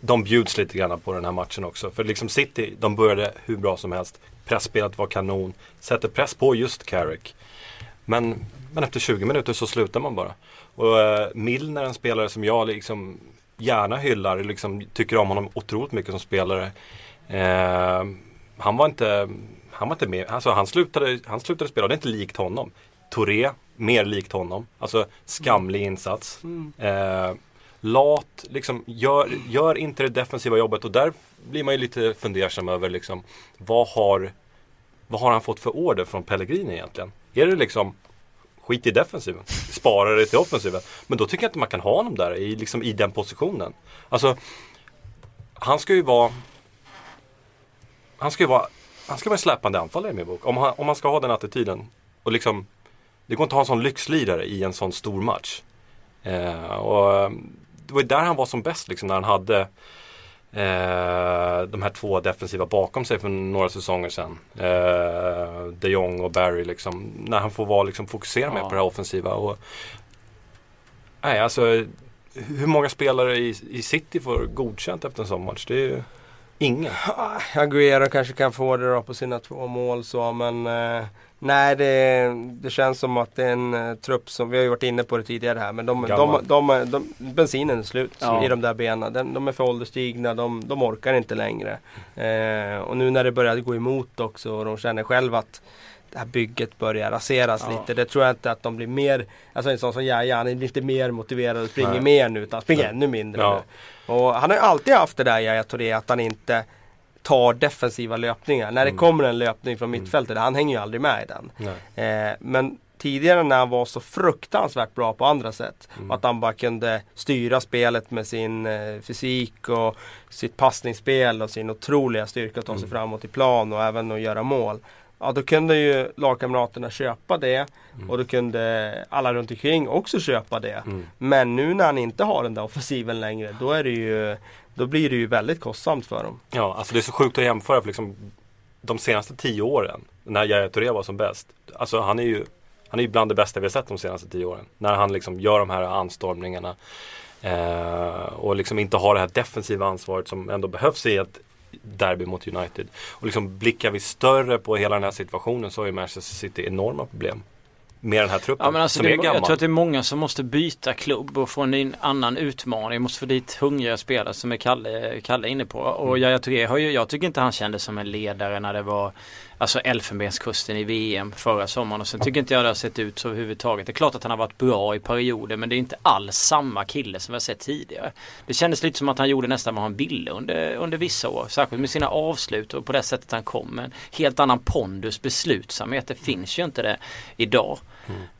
Speaker 5: de bjuds lite grann på den här matchen också. För liksom City, de började hur bra som helst. Pressspelet var kanon. Sätter press på just Carrick. Men, men efter 20 minuter så slutar man bara. Och uh, Milner, en spelare som jag liksom gärna hyllar, liksom tycker om honom otroligt mycket som spelare. Uh, han var inte, han var inte med, alltså han slutade, han slutade spela, det är inte likt honom. Touré, mer likt honom. Alltså skamlig insats.
Speaker 4: Mm.
Speaker 5: Uh, lat, liksom gör, gör inte det defensiva jobbet och där blir man ju lite fundersam över liksom vad har, vad har han fått för order från Pellegrini egentligen? Är det liksom skit i defensiven, spara det till offensiven. Men då tycker jag inte man kan ha honom där i, liksom, i den positionen. Alltså, han ska ju vara han ska ju vara, han ska vara en släpande anfallare i min bok. Om han, om han ska ha den attityden. Och liksom, det går inte att ha en sån lyxlirare i en sån stor match. Eh, och det var ju där han var som bäst liksom när han hade eh, de här två defensiva bakom sig för några säsonger sedan. Eh, de Jong och Barry liksom. När han får vara liksom fokusera
Speaker 3: Ja.
Speaker 5: mer på det här offensiva. Och, nej, alltså hur många spelare i, i City får godkänt efter en sån match? Det är ju ingen.
Speaker 4: Aguero kanske kan få det då på sina två mål så men eh, Nej det, det känns som att det är en eh, trupp som, vi har ju varit inne på det tidigare här men de, de, de, de, bensinen är slut
Speaker 3: Ja.
Speaker 4: i de där benen. De är för ålderstigna, de, de orkar inte längre. Eh, och nu när det börjar gå emot också och de känner själva att det här bygget börjar raseras
Speaker 3: Ja.
Speaker 4: lite. Det tror jag inte att de blir mer, alltså en sån som Jaja, han är inte mer motiverad och springer
Speaker 5: Nej.
Speaker 4: mer nu utan springer
Speaker 5: Nej.
Speaker 4: ännu mindre
Speaker 5: Ja.
Speaker 4: nu. Och han har ju alltid haft det där Yahya Touré att han inte tar defensiva löpningar. När det
Speaker 5: Mm.
Speaker 4: kommer en löpning från mittfältet, han hänger ju aldrig med i den. Eh, men tidigare när han var så fruktansvärt bra på andra sätt.
Speaker 5: Mm.
Speaker 4: Att han bara kunde styra spelet med sin eh, fysik och sitt passningsspel och sin otroliga styrka att ta sig
Speaker 5: Mm.
Speaker 4: framåt i plan och även att göra mål. Ja då kunde ju lagkamraterna köpa det
Speaker 5: Mm.
Speaker 4: och då kunde alla runt omkring också köpa det.
Speaker 5: Mm.
Speaker 4: Men nu när han inte har den där offensiven längre då är det ju Då blir det ju väldigt kostsamt för dem.
Speaker 5: Ja, alltså det är så sjukt att jämföra för liksom de senaste tio åren när Yahya Touré var som bäst. Alltså han är ju han är ju bland det bästa vi har sett de senaste tio åren. När han liksom gör de här anstormningarna. Eh, och liksom inte har det här defensiva ansvaret som ändå behövs i ett derby mot United. Och liksom blickar vi större på hela den här situationen så har ju Manchester City enorma problem. Med den här truppen
Speaker 3: Ja, men alltså
Speaker 5: som
Speaker 3: det,
Speaker 5: är gammal.
Speaker 3: jag tror att det är många som måste byta klubb och få en annan utmaning. Måste få dit hungriga spelare som är Kalle, Kalle inne på. Och
Speaker 5: Mm.
Speaker 3: Yahya Touré har ju, jag tycker inte han kändes som en ledare när det var Alltså Elfenbenskusten i VM förra sommaren och sen tycker inte jag det har sett ut så överhuvudtaget. Det är klart att han har varit bra i perioder men det är inte alls samma kille som vi har sett tidigare. Det kändes lite som att han gjorde nästan vad han ville under, under vissa år. Särskilt med sina avslut och på det sättet han kom. En helt annan pondus, beslutsamhet. Det finns ju inte det idag.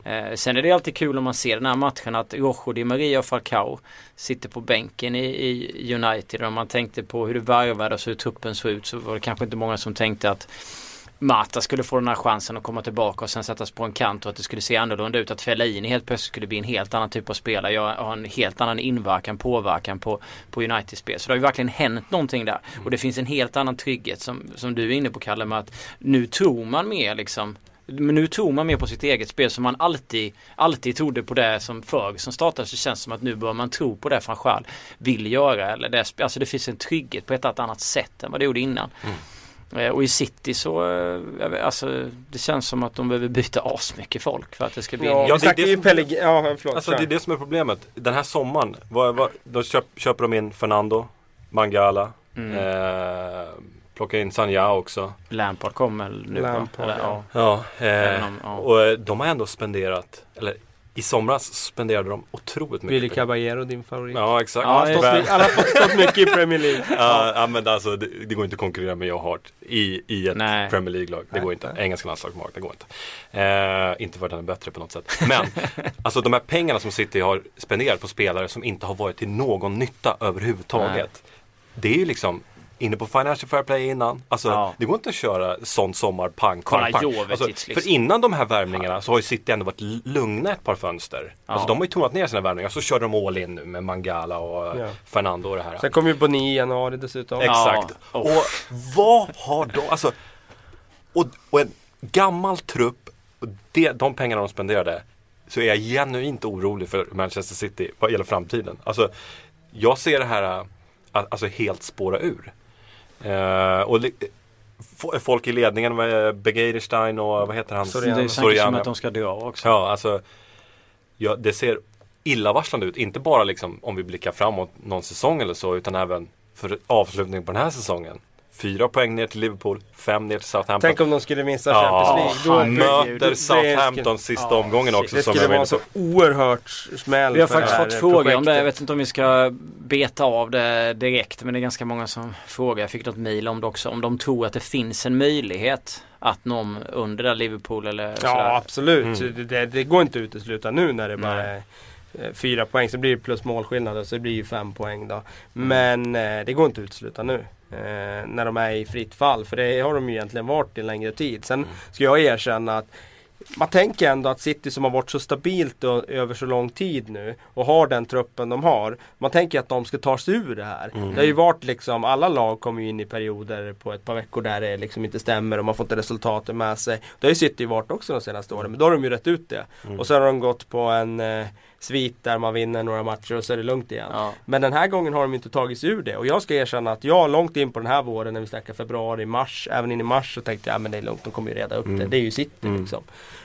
Speaker 3: Eh, sen är det alltid kul om man ser den här matchen att Rojo Di Maria och Falcao sitter på bänken i, i United. Och om man tänkte på hur det varvades och hur truppen såg ut så var det kanske inte många som tänkte att Mata skulle få den här chansen att komma tillbaka och sen sättas på en kant och att det skulle se annorlunda ut. Att Fellaini helt plötsligt skulle bli en helt annan typ av spelare. Jag har en helt annan inverkan, påverkan på, på Uniteds spel. Så det har ju verkligen hänt någonting där. Och det finns en helt annan trygghet som, som du är inne på Kalle med att nu tror man mer liksom men nu tror man mer på sitt eget spel som man alltid, alltid trodde på det som förr som startade så känns det som att nu bör man tro på det van Schaal vill göra. Eller det, alltså det finns en trygghet på ett eller annat sätt än vad det gjorde innan. Eh, Och i City så, eh, alltså det känns som att de behöver byta asmycket folk för att det ska bli
Speaker 4: Ja, vi
Speaker 5: det är det som-
Speaker 4: Pellegrini, ja förlåt.
Speaker 5: Alltså det är det som är problemet. Den här sommaren, vad, vad, då köp, köper de in Fernando, Mangala,
Speaker 3: Mm.
Speaker 5: eh, plockar in Sanja också.
Speaker 3: Lampard kommer nu?
Speaker 4: Lampard,
Speaker 3: Eller,
Speaker 4: ja.
Speaker 3: ja.
Speaker 5: Ja, eh,
Speaker 3: om- ja.
Speaker 5: och eh, de har ändå spenderat, eller i somras spenderade de otroligt mycket pengar.
Speaker 4: Caballero, din favorit.
Speaker 5: Ja exakt.
Speaker 3: Ja,
Speaker 4: Han har han har fått stått mycket i Premier League.
Speaker 5: Ja, ja men alltså det, det går inte att konkurrera med Joe Hart i, i ett
Speaker 3: Nej.
Speaker 5: Premier League-lag. Det
Speaker 4: Nej,
Speaker 5: går inte.
Speaker 4: nej.
Speaker 5: Engelska landslagsmark, det går inte. Eh, inte för att han är bättre på något sätt. Men alltså de här pengarna som City har spenderat på spelare som inte har varit till någon nytta överhuvudtaget. Det är ju liksom Inne på Financial Fair Play innan. Alltså
Speaker 3: Ja.
Speaker 5: det går inte att köra sån sommar pang, pang, pang. Alltså,
Speaker 3: liksom.
Speaker 5: För innan de här värvningarna så har ju City ändå varit lugna ett par fönster. Alltså
Speaker 3: Ja.
Speaker 5: de har ju tonat ner sina värvningar. Så körde de all in nu med Mangala och
Speaker 4: Ja.
Speaker 5: Fernando och det här.
Speaker 4: Sen kom ju Boni i januari dessutom.
Speaker 5: Exakt.
Speaker 3: Ja.
Speaker 5: Och vad har de, alltså, och, och en gammal trupp, och det, de pengarna de spenderade, så är jag genuint orolig för Manchester City vad gäller framtiden. Alltså, jag ser det här, alltså helt spåra ur. Eh, och folk i ledningen med Begeirstein och vad heter han?
Speaker 3: Soriano. Det känns som att de ska dö också.
Speaker 5: Ja, alltså ja, det ser illavarslande ut. Inte bara liksom om vi blickar framåt någon säsong eller så utan även för avslutningen på den här säsongen. Fyra poäng ner till Liverpool, fem ner till Southampton.
Speaker 4: Tänk om de skulle missa Champions League.
Speaker 5: Då möter Southampton sista ja, omgången också.
Speaker 4: Det skulle vara så oerhört smäll
Speaker 3: Vi har faktiskt fått frågor om det. Jag vet inte om vi ska beta av det direkt. Men det är ganska många som frågar. Jag fick något mail om det också. Om de tror att det finns en möjlighet att någon under där Liverpool eller
Speaker 4: Ja sådär. absolut. Mm. Det, det, går inte att utesluta nu när det bara är eh, fyra poäng. Så blir det plus målskillnad så det blir ju fem poäng då. Men eh, det går inte att utesluta nu. Eh, när de är i fritt fall. För det har de ju egentligen varit i en längre tid. Sen mm. ska jag erkänna att man tänker ändå att City som har varit så stabilt över så lång tid nu och har den truppen de har. Man tänker att de ska ta sig ur det här. Mm. Det har ju varit liksom, alla lag kommer ju in i perioder på ett par veckor där det liksom inte stämmer och man får inte resultaten med sig. Det har ju City varit också de senaste åren men då har de ju rätt ut det. Mm. Och så har de gått på en eh, svit där man vinner några matcher och så är det lugnt igen. Ja. Men den här gången har de inte tagit sig ur det. Och jag ska erkänna att jag långt in på den här våren när vi snackar februari, mars, även in i mars så tänkte jag att det är lugnt, de kommer ju reda upp mm. det. Det är ju City mm. liksom.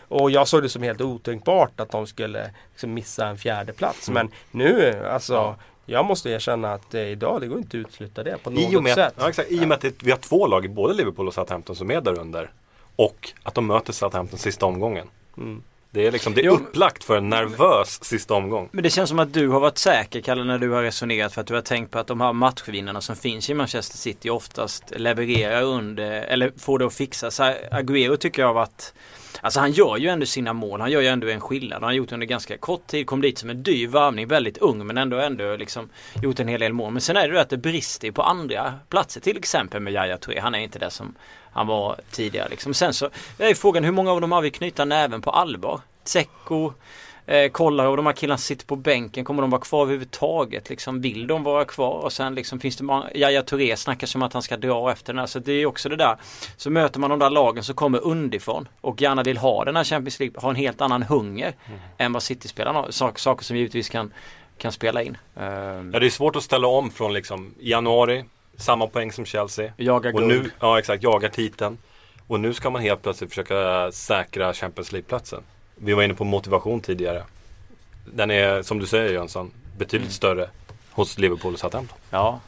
Speaker 4: Och jag såg det som helt otänkbart att de skulle liksom missa en fjärde plats. Mm. Men nu, alltså ja. Jag måste erkänna att eh, idag, det går inte att utesluta det på något
Speaker 5: I och med,
Speaker 4: sätt.
Speaker 5: Ja, exakt, I och med att vi har två lag, både Liverpool och Southampton som är där under. Och att de möter Southampton sista omgången. Mm. Det är, liksom, det är upplagt för en nervös sista omgång.
Speaker 3: Men det känns som att du har varit säker Kalle när du har resonerat för att du har tänkt på att de här matchvinnarna som finns i Manchester City oftast levererar under, eller får det att fixa. Så Agüero tycker jag har varit Alltså han gör ju ändå sina mål. Han gör ju ändå en skillnad. Han har gjort under ganska kort tid. Kom dit som en dyr värvning. Väldigt ung men ändå ändå liksom gjort en hel del mål. Men sen är det ju att det brister på andra platser. Till exempel med Yahya Touré. Han är inte det som han var tidigare liksom. Sen så är frågan hur många av dem har vi knyta näven på allvar? Tseko eh, kollar och de här killarna sitter på bänken. Kommer de vara kvar överhuvudtaget? Liksom, vill de vara kvar? Och sen liksom finns det många, Yahya Touré snackar om att han ska dra efter den här. Så det är också det där. Så möter man de där lagen som kommer underifrån och gärna vill ha den här Champions League. Har en helt annan hunger mm. än vad City-spelarna har. Sak, saker som givetvis kan, kan spela in.
Speaker 5: Ja, det är svårt att ställa om från liksom januari. Samma poäng som Chelsea.
Speaker 3: Jaga
Speaker 5: guld. Nu, ja exakt, jaga titeln. Och nu ska man helt plötsligt försöka säkra Champions League-platsen. Vi var inne på motivation tidigare. Den är, som du säger Jönsson, betydligt mm. större hos Liverpool och Southampton.
Speaker 3: Ja.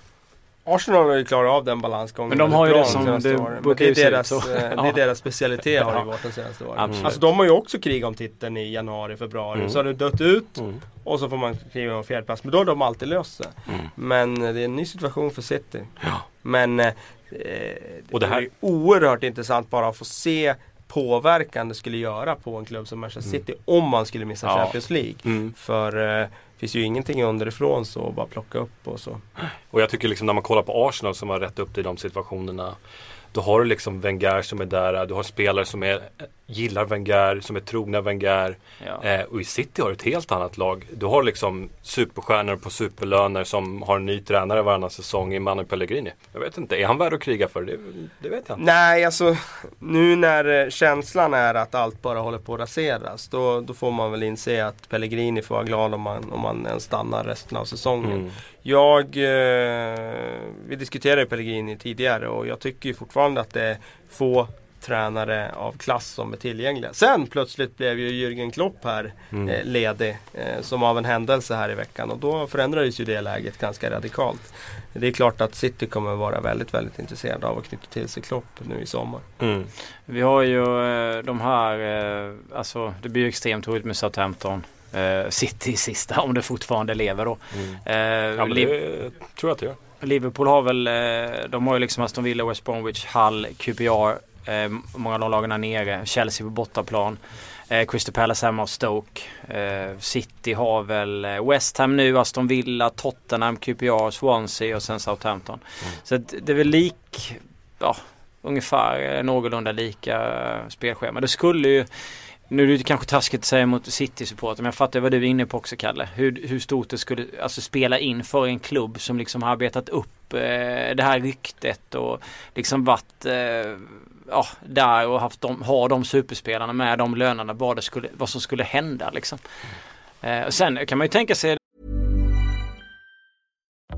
Speaker 4: Arsenal har ju klarat av den balansgången
Speaker 3: Men de har ju det som det
Speaker 4: det är, deras, eh, det är deras specialitet har det varit de senaste åren. Absolut. Alltså de har ju också krigat om titeln i januari, februari. Mm. Så har det dött ut mm. och så får man kriga om fjärdeplats. Men då har de alltid löst det. Mm. Men det är en ny situation för City.
Speaker 5: Ja.
Speaker 4: Men eh, och det här är oerhört intressant bara att få se påverkan det skulle göra på en klubb som Manchester mm. City om man skulle missa ja. Champions League. Mm. För eh, finns ju ingenting underifrån så bara plocka upp och så.
Speaker 5: Och jag tycker liksom när man kollar på Arsenal som har rätt upp i de situationerna. Då har du liksom Wenger som är där, du har spelare som är, gillar Wenger, som är trogna Wenger. Ja. Eh, och i City har du ett helt annat lag. Du har liksom superstjärnor på superlöner som har en ny tränare varannan säsong i Manu Pellegrini. Jag vet inte, är han värd att kriga för? Det, det vet jag inte.
Speaker 4: Nej, alltså nu när eh, känslan är att allt bara håller på att raseras. Då, då får man väl inse att Pellegrini får vara glad om man, om man ens stannar resten av säsongen. Mm. Jag, eh, vi diskuterade Pellegrini tidigare och jag tycker fortfarande att det är få tränare av klass som är tillgängliga. Sen plötsligt blev ju Jürgen Klopp här mm. eh, ledig eh, som av en händelse här i veckan och då förändrades ju det läget ganska radikalt. Det är klart att City kommer vara väldigt, väldigt intresserade av att knyta till sig Klopp nu i sommar.
Speaker 3: Mm. Vi har ju eh, de här, eh, alltså det blir ju extremt roligt med Southampton. Uh, City sista om det fortfarande lever då.
Speaker 5: Mm. Uh, ja, men det tror jag att det gör.
Speaker 3: Liverpool har väl, uh, de har ju liksom Aston Villa, West Bromwich, Hull, QPR. många av de lagen är nere. Chelsea på bortaplan. Crystal Palace hemma och Stoke. City har väl West Ham nu, Aston Villa, Tottenham, QPR, Swansea och sen Southampton. Mm. Så det är väl lik, ja, ungefär någorlunda lika spelschema. Det skulle ju nu är det kanske taskigt att säga mot City-supporter men jag fattar vad du är inne på också Kalle. Hur, hur stort det skulle alltså, spela in för en klubb som liksom har arbetat upp eh, det här ryktet och liksom varit eh, ja, där och haft de, har de superspelarna med de lönerna vad, det skulle, vad som skulle hända liksom. Eh, och sen kan man ju tänka sig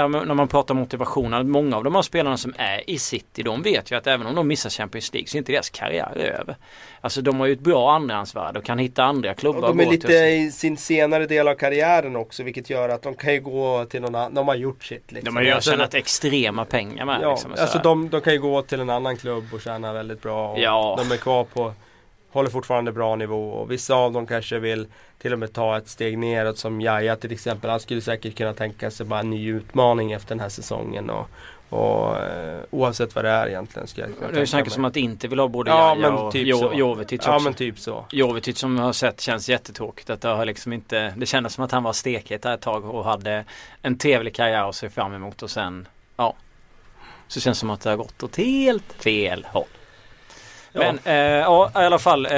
Speaker 3: Ja, när man pratar motivation, många av de här spelarna som är i City, de vet ju att även om de missar Champions League så är inte deras karriär över. Alltså de har ju ett bra andrahandsvärde och kan hitta andra klubbar
Speaker 4: och De är lite i sin senare del av karriären också vilket gör att de kan ju gå till någon annan, de har gjort sitt. Liksom.
Speaker 3: De har ju alltså, tjänat extrema pengar med.
Speaker 4: Ja,
Speaker 3: liksom,
Speaker 4: alltså de, de, kan ju gå till en annan klubb och tjäna väldigt bra. Och
Speaker 3: ja.
Speaker 4: De är kvar på håller fortfarande bra nivå och vissa av dem kanske vill till och med ta ett steg neråt som Jaja till exempel. Han skulle säkert kunna tänka sig bara en ny utmaning efter den här säsongen. Och, och eh, oavsett vad det är egentligen. Ska jag
Speaker 3: det snackas som att inte vill ha både ja, Jaja och typ jo, Jovetic också.
Speaker 4: Ja men typ så.
Speaker 3: Jovetic som jag har sett känns jättetråkigt. Att det, har liksom inte, det kändes som att han var stekhet där ett tag och hade en trevlig karriär att se fram emot och sen ja. Så känns det som att det har gått åt helt fel håll. Men ja, eh, ja i alla fall. Eh,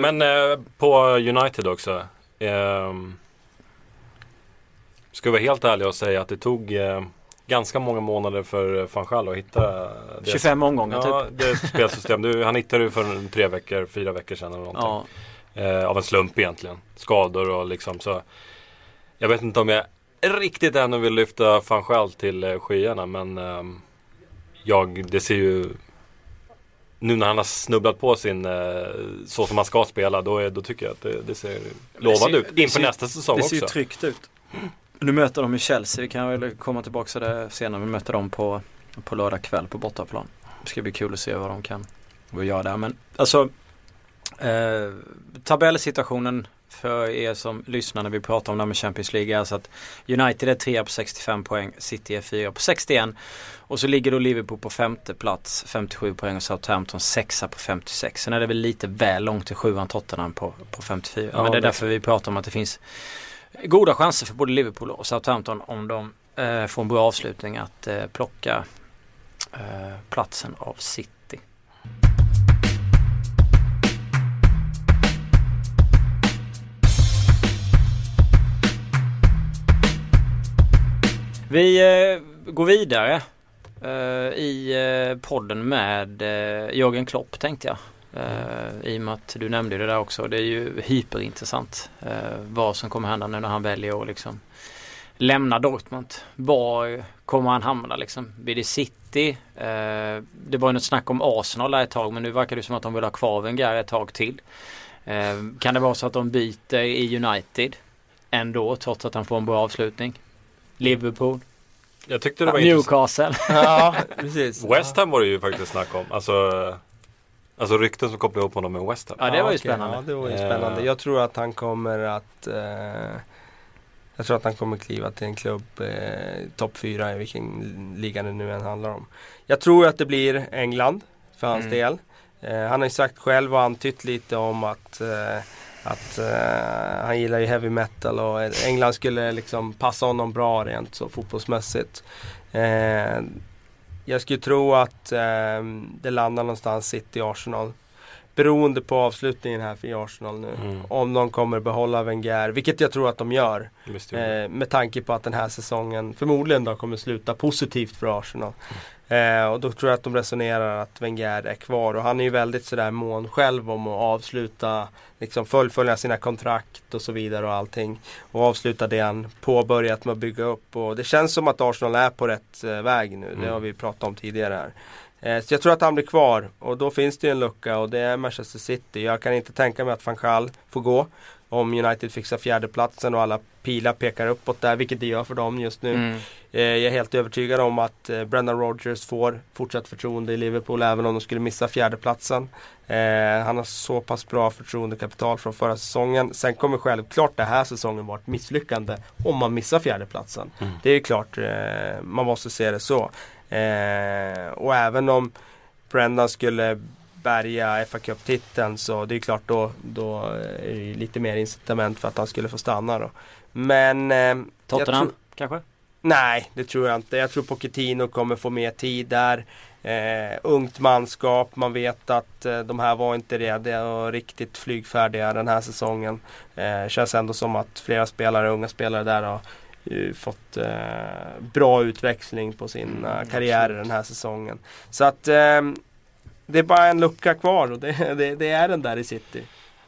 Speaker 5: Men eh, på United också. Eh, ska vara helt ärlig och säga att det tog eh, ganska många månader för van Gaal att hitta
Speaker 3: 25 omgångar
Speaker 5: ja, typ. det spelsystem. Du, han hittade det för tre veckor, fyra veckor sedan eller någonting. Ja. Eh, av en slump egentligen. Skador och liksom så. Jag vet inte om jag riktigt ännu vill lyfta van Gaal till eh, skyarna men ehm, jag, det ser ju nu när han har snubblat på sin eh, så som han ska spela då, är, då tycker jag att det, det ser lovande ut inför nästa säsong också.
Speaker 3: Det ser ju tryggt ut. Nu möter de ju Chelsea. Vi kan väl komma tillbaka till det senare. Vi möter dem på, på lördag kväll på bortaplan. Det ska bli kul att se vad de kan göra där. Men alltså eh, tabellsituationen för er som lyssnar när vi pratar om det här med Champions League är alltså att United är 3 på 65 poäng, City är 4 på 61 och så ligger då Liverpool på femte plats 57 poäng och Southampton sexa på 56. Sen är det väl lite väl långt till sjuan Tottenham på, på 54. Ja, Men det är därför vi pratar om att det finns goda chanser för både Liverpool och Southampton om de eh, får en bra avslutning att eh, plocka eh, platsen av City. Vi eh, går vidare eh, i eh, podden med eh, Jörgen Klopp tänkte jag. Eh, I och med att du nämnde det där också. Det är ju hyperintressant eh, vad som kommer hända nu när han väljer att liksom lämna Dortmund. Var kommer han hamna liksom? Blir det City? Eh, det var ju något snack om Arsenal där ett tag men nu verkar det som att de vill ha kvar Wenger ett tag till. kan det vara så att de byter i United ändå trots att han får en bra avslutning? Liverpool.
Speaker 5: Jag tyckte det var
Speaker 3: Newcastle.
Speaker 4: ja, precis.
Speaker 5: West Ham var det ju faktiskt snack om. Alltså, alltså rykten som kopplar ihop honom med West Ham.
Speaker 3: Ja, det var ju spännande.
Speaker 4: Ja, det var ju spännande. Jag tror att han kommer att eh, Jag tror att han kommer kliva till en klubb eh, topp fyra i vilken liga det nu än handlar om. Jag tror att det blir England för hans mm. del. Eh, han har ju sagt själv och antytt lite om att eh, att uh, han gillar ju heavy metal och England skulle liksom passa honom bra rent så fotbollsmässigt. Uh, jag skulle tro att uh, det landar någonstans City Arsenal. Beroende på avslutningen här för Arsenal nu. Mm. Om de kommer behålla Wenger, vilket jag tror att de gör. Eh, med tanke på att den här säsongen förmodligen då kommer sluta positivt för Arsenal. Mm. Eh, och då tror jag att de resonerar att Wenger är kvar och han är ju väldigt sådär mån själv om att avsluta, liksom fullfölja sina kontrakt och så vidare och allting. Och avsluta det han påbörjat med att bygga upp. Och det känns som att Arsenal är på rätt eh, väg nu, mm. det har vi pratat om tidigare här. Eh, så jag tror att han blir kvar och då finns det en lucka och det är Manchester City. Jag kan inte tänka mig att van Gaal får gå om United fixar fjärdeplatsen och alla pilar pekar uppåt där, vilket det gör för dem just nu. Mm. Eh, jag är helt övertygad om att eh, Brendan Rodgers får fortsatt förtroende i Liverpool även om de skulle missa fjärdeplatsen. Han har så pass bra förtroendekapital från förra säsongen. Sen kommer självklart den här säsongen vara ett misslyckande om man missar fjärdeplatsen. Mm. Det är klart, eh, man måste se det så. Eh, och även om Brendan skulle bärga FA Cup-titeln så det är klart då, då är det lite mer incitament för att han skulle få stanna då. Men... Eh,
Speaker 3: Tottenham kanske?
Speaker 4: Nej, det tror jag inte. Jag tror Pochettino kommer få mer tid där. Eh, ungt manskap, man vet att eh, de här var inte redo och riktigt flygfärdiga den här säsongen. Eh, känns ändå som att flera spelare, unga spelare där har fått eh, bra utväxling på sina
Speaker 3: Mm,
Speaker 4: karriärer den här säsongen. Så att eh, det är bara en lucka kvar och det, det, det är den där i City.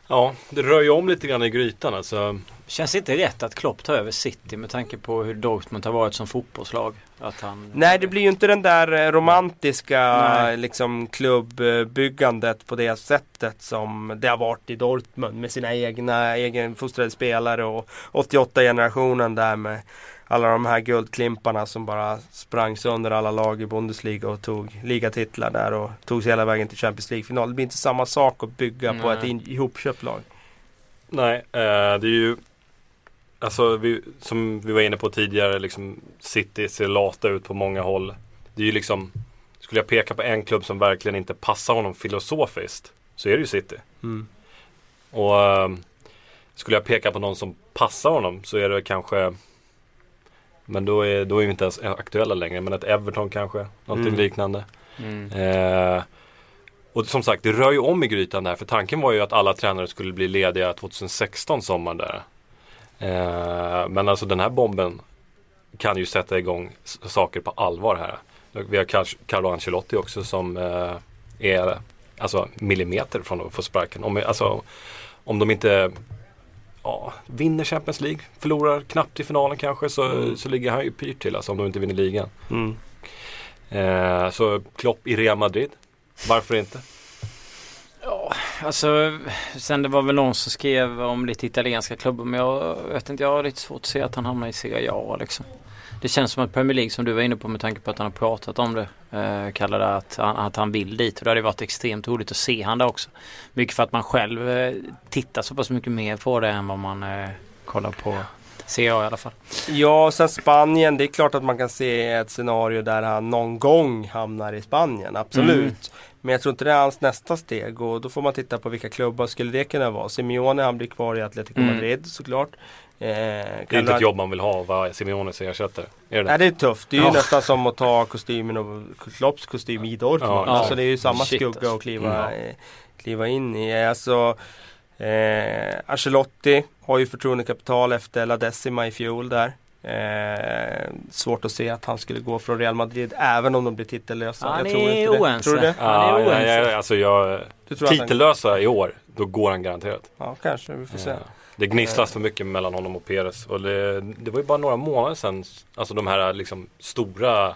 Speaker 5: Ja, det rör ju om lite grann i grytan alltså.
Speaker 3: Känns inte rätt att Klopp tar över City med tanke på hur Dortmund har varit som fotbollslag? Att han...
Speaker 4: Nej, det blir ju inte den där eh, romantiska
Speaker 3: Nej.
Speaker 4: liksom, klubbbyggandet på det sättet som det har varit i Dortmund med sina egna egenfostrade spelare och 88-generationen där med alla de här guldklimparna som bara sprang sönder alla lag i Bundesliga och tog ligatitlar där och tog sig hela vägen till Champions League-final. Det blir inte samma sak att bygga på
Speaker 3: Nej.
Speaker 4: ett in- ihopköpt lag.
Speaker 5: Nej, eh, det är ju Alltså vi, som vi var inne på tidigare, liksom City ser lata ut på många håll. Det är ju liksom Skulle jag peka på en klubb som verkligen inte passar honom filosofiskt Så är det ju City.
Speaker 4: Mm.
Speaker 5: Och eh, Skulle jag peka på någon som passar honom så är det kanske Men då är, då är vi inte ens aktuella längre. Men ett Everton kanske, någonting
Speaker 4: Mm.
Speaker 5: liknande.
Speaker 3: Mm.
Speaker 5: Eh, och som sagt, det rör ju om i grytan där. För tanken var ju att alla tränare skulle bli lediga 2016 sommaren där. Eh, men alltså den här bomben kan ju sätta igång saker på allvar här. Vi har Car- Carlo Ancelotti också som eh, är alltså millimeter från att få sparken. Om, alltså, om de inte ja, vinner Champions League, förlorar knappt i finalen kanske, så,
Speaker 4: Mm.
Speaker 5: så ligger han ju pyrt till alltså, om de inte vinner ligan.
Speaker 4: Mm.
Speaker 5: Eh, så Klopp i Real Madrid, varför inte?
Speaker 3: Ja, alltså sen det var väl någon som skrev om lite italienska klubbar men jag vet inte, jag har lite svårt att se att han hamnar i Serie A liksom. Det känns som att Premier League som du var inne på med tanke på att han har pratat om det eh, kallar det att, han- att han vill dit och det hade varit extremt roligt att se han där också. Mycket för att man själv eh, tittar så pass mycket mer på det än vad man eh, kollar på Serie A i alla fall.
Speaker 4: Ja, och sen Spanien. Det är klart att man kan se ett scenario där han någon gång hamnar i Spanien. Absolut.
Speaker 3: Mm.
Speaker 4: Men jag tror inte det är hans nästa steg och då får man titta på vilka klubbar skulle det kunna vara. Simeone han blir kvar i Atletico
Speaker 3: Mm.
Speaker 4: Madrid såklart. Eh,
Speaker 5: Det är inte ett jobb man vill ha, vara Simeones ersättare. Är det
Speaker 4: Nej det är tufft. Det är ju
Speaker 3: Ja.
Speaker 4: nästan som att ta kostymen och Klopps kostym i Dortmund.
Speaker 5: Ja,
Speaker 4: alltså det är ju samma
Speaker 3: Shit,
Speaker 4: skugga att kliva,
Speaker 5: Mm.
Speaker 4: eh, kliva in i. Alltså eh, Ancelotti har ju förtroendekapital efter La Decima i fjol där. Eh, svårt att se att han skulle gå från Real Madrid även om de blir titellösa.
Speaker 3: Han
Speaker 4: jag tror
Speaker 3: är oense.
Speaker 4: Tror du det?
Speaker 3: Han är
Speaker 5: Ja, ja,
Speaker 3: oense.
Speaker 5: ja, alltså jag,
Speaker 4: Du tror att han,
Speaker 5: titellösa i år, då går han garanterat.
Speaker 4: ja kanske, vi får se.
Speaker 5: Eh, Det gnisslas för mycket mellan honom och Perez. Och det, det var ju bara några månader sedan, alltså de här liksom stora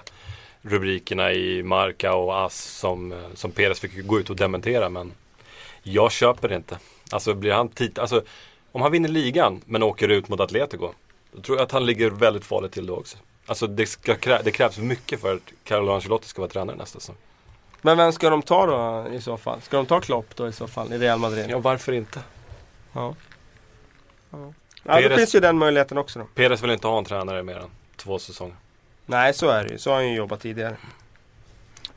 Speaker 5: rubrikerna i Marca och AS som, eh, som Perez fick gå ut och dementera. Men jag köper det inte. Alltså blir han tit- alltså, om han vinner ligan men åker ut mot Atletico. Då tror jag att han ligger väldigt farligt till då också. Alltså det, ska krä- det krävs mycket för att Carlo Ancelotti ska vara tränare nästa säsong.
Speaker 4: Men vem ska de ta då i så fall? Ska de ta Klopp då i så fall i Real Madrid?
Speaker 5: Ja, varför inte?
Speaker 4: Ja. Ja, ja då finns ju den möjligheten också då.
Speaker 5: Perez vill inte ha en tränare mer än två säsonger.
Speaker 4: Nej så är det ju. Så har han ju jobbat tidigare.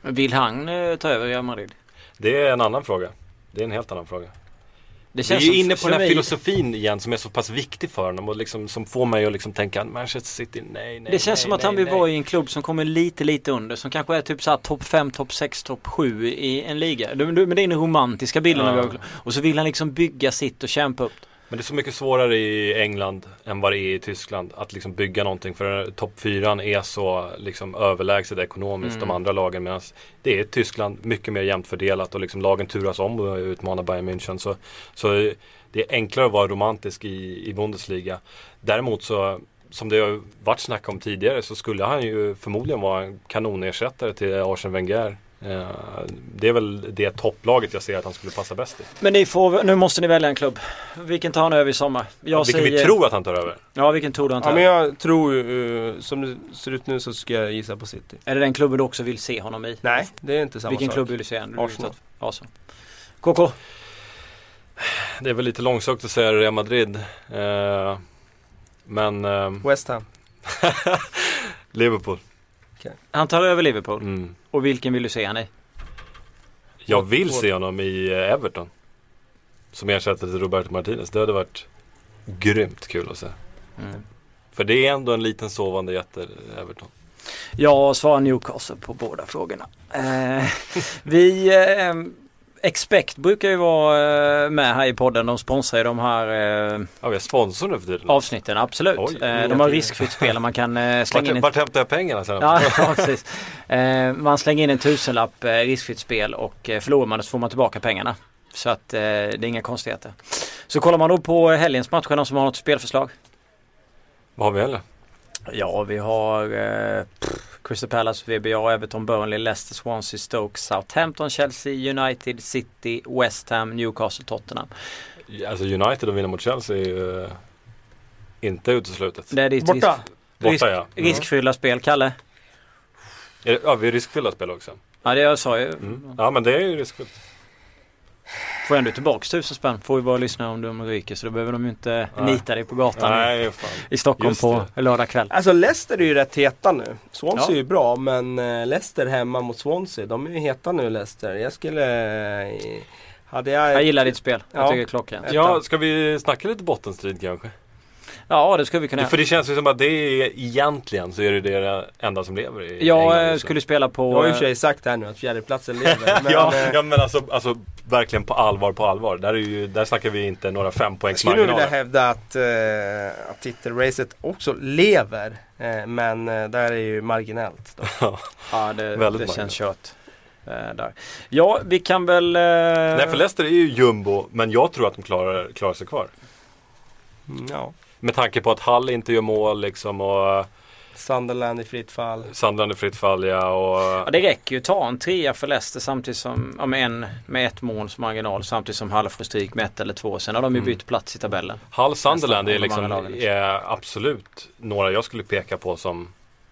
Speaker 3: Vill han eh, ta över Real Madrid?
Speaker 5: Det är en annan fråga. Det är en helt annan fråga.
Speaker 3: Det
Speaker 5: Vi
Speaker 3: känns
Speaker 5: är ju inne på den här
Speaker 3: mig-
Speaker 5: filosofin igen som är så pass viktig för honom och liksom, som får mig att liksom tänka Manchester City, nej, nej,
Speaker 3: Det känns
Speaker 5: nej,
Speaker 3: som att
Speaker 5: nej,
Speaker 3: han vill vara i en klubb som kommer lite, lite under. Som kanske är typ såhär topp 5, topp 6, topp 7 i en liga. Det, det, men det är den romantiska bilden.
Speaker 5: Ja.
Speaker 3: Och så vill han liksom bygga sitt och kämpa upp.
Speaker 5: Men det är så mycket svårare i England än vad det är i Tyskland att liksom bygga någonting. För topp fyran är så liksom överlägset ekonomiskt
Speaker 3: Mm.
Speaker 5: de andra lagen. Medan det är Tyskland mycket mer jämnt fördelat och liksom lagen turas om att utmana Bayern München. Så, så det är enklare att vara romantisk i, i Bundesliga. Däremot så som det har varit snack om tidigare så skulle han ju förmodligen vara en kanonersättare till Arsene Wenger. Eh, Det är väl det topplaget jag ser att han skulle passa bäst i.
Speaker 3: Men ni får, nu måste ni välja en klubb. Vilken tar han över i sommar? Jag
Speaker 5: Vilken
Speaker 3: säger,
Speaker 5: vi tror att han tar över.
Speaker 3: Ja, vilken tror du han tar
Speaker 4: Ja men
Speaker 3: över?
Speaker 4: jag tror ju, eh, som det ser ut nu så ska jag gissa på City.
Speaker 3: Är det den klubben du också vill se honom i?
Speaker 4: Nej, det är inte samma
Speaker 3: Vilken
Speaker 4: sak.
Speaker 3: klubb vill du se? honom?
Speaker 4: Arsenal.
Speaker 3: Arsenal. KK?
Speaker 5: Det är väl lite långsökt att säga Real Madrid. Eh, men
Speaker 4: West Ham.
Speaker 5: Liverpool.
Speaker 3: Han tar över Liverpool.
Speaker 5: Mm.
Speaker 3: Och vilken vill du se han i?
Speaker 5: Jag vill se honom i eh, Everton. Som ersättare till Roberto Martinez. Det hade varit grymt kul att se.
Speaker 3: Mm.
Speaker 5: För det är ändå en liten sovande jätte, Everton.
Speaker 3: Jag svarar Newcastle på båda frågorna. Eh, vi, eh, Expect brukar ju vara eh, med här i podden. De sponsrar ju de här eh,
Speaker 5: Ja, vi sponsor nu för tiden.
Speaker 3: avsnitten. Absolut.
Speaker 5: Oj.
Speaker 3: Eh, de har riskfritt spel man kan slänga in
Speaker 5: Vart, hämtar jag pengarna sen?
Speaker 3: Ja, ja precis. Man slänger in en tusenlapp riskfritt spel och förlorar man det så får man tillbaka pengarna. Så att det är inga konstigheter. Så kollar man då på helgens matcher, någon som har något spelförslag?
Speaker 5: Vad har vi heller?
Speaker 3: Ja, vi har eh, pff, Crystal Palace, VBA, Everton, Burnley, Leicester, Swansea, Stoke, Southampton, Chelsea, United, City, West Ham, Newcastle, Tottenham.
Speaker 5: Alltså United och vinna mot Chelsea är ju eh, inte uteslutet.
Speaker 3: Det är ditt
Speaker 4: Borta.
Speaker 3: risk,
Speaker 5: Borta
Speaker 3: risk,
Speaker 5: ja.
Speaker 3: riskfyllda spel, Kalle.
Speaker 5: Ja, vi är riskfyllda spel också.
Speaker 3: Ja, det jag sa ju.
Speaker 5: Mm. Ja, men det är ju riskfyllt.
Speaker 3: Får ändå tillbaks tusen spänn. Får ju bara lyssna om de ryker så då behöver de ju inte
Speaker 5: Nej.
Speaker 3: nita dig på gatan.
Speaker 5: Nej, fan.
Speaker 3: i Stockholm
Speaker 5: Just
Speaker 3: på lördag kväll.
Speaker 4: Alltså Leicester är ju rätt heta nu. Swansea
Speaker 3: Ja.
Speaker 4: är ju bra men eh, Leicester hemma mot Swansea, de är ju heta nu Leicester. Jag skulle... eh, Hade jag...
Speaker 3: Jag gillar ditt spel. Jag
Speaker 4: Ja.
Speaker 3: tycker det är klockrent.
Speaker 5: Ja, ska vi snacka lite bottenstrid kanske?
Speaker 3: Ja, det skulle vi kunna göra.
Speaker 5: För det känns ju som att det är egentligen så är det det enda som lever i England
Speaker 3: Jag eh,
Speaker 5: just nu.
Speaker 3: skulle spela på...
Speaker 4: Jag har ju
Speaker 3: eh,
Speaker 4: för sig sagt här nu att fjärdeplatsen lever. Men,
Speaker 5: ja,
Speaker 4: eh,
Speaker 5: ja men alltså, alltså verkligen på allvar på allvar. Där, är ju, där snackar vi inte några
Speaker 4: Jag skulle vilja
Speaker 5: fempoängsmarginaler.
Speaker 4: hävda att, eh, att titelracet också lever. Eh, men eh, där är ju marginellt. Då.
Speaker 3: Ja, det,
Speaker 5: Väldigt
Speaker 3: det känns kört. Eh, där. Ja, vi kan väl... Eh,
Speaker 5: Nej för Leicester är ju jumbo men jag tror att de klarar, klarar sig kvar.
Speaker 4: Ja.
Speaker 5: Med tanke på att Hall inte gör mål liksom och
Speaker 4: Sunderland i fritt fall.
Speaker 5: Sandland är fritt fall ja,
Speaker 3: Ja,
Speaker 5: och
Speaker 3: det räcker ju att ta en trea för Leicester samtidigt som, ja, med, en, med ett måls marginal samtidigt som Hall får stryk med ett eller två. Sen har de ju
Speaker 5: Mm.
Speaker 3: bytt plats i tabellen.
Speaker 5: Hall Sunderland är liksom,
Speaker 3: liksom.
Speaker 5: är absolut några jag skulle peka på som,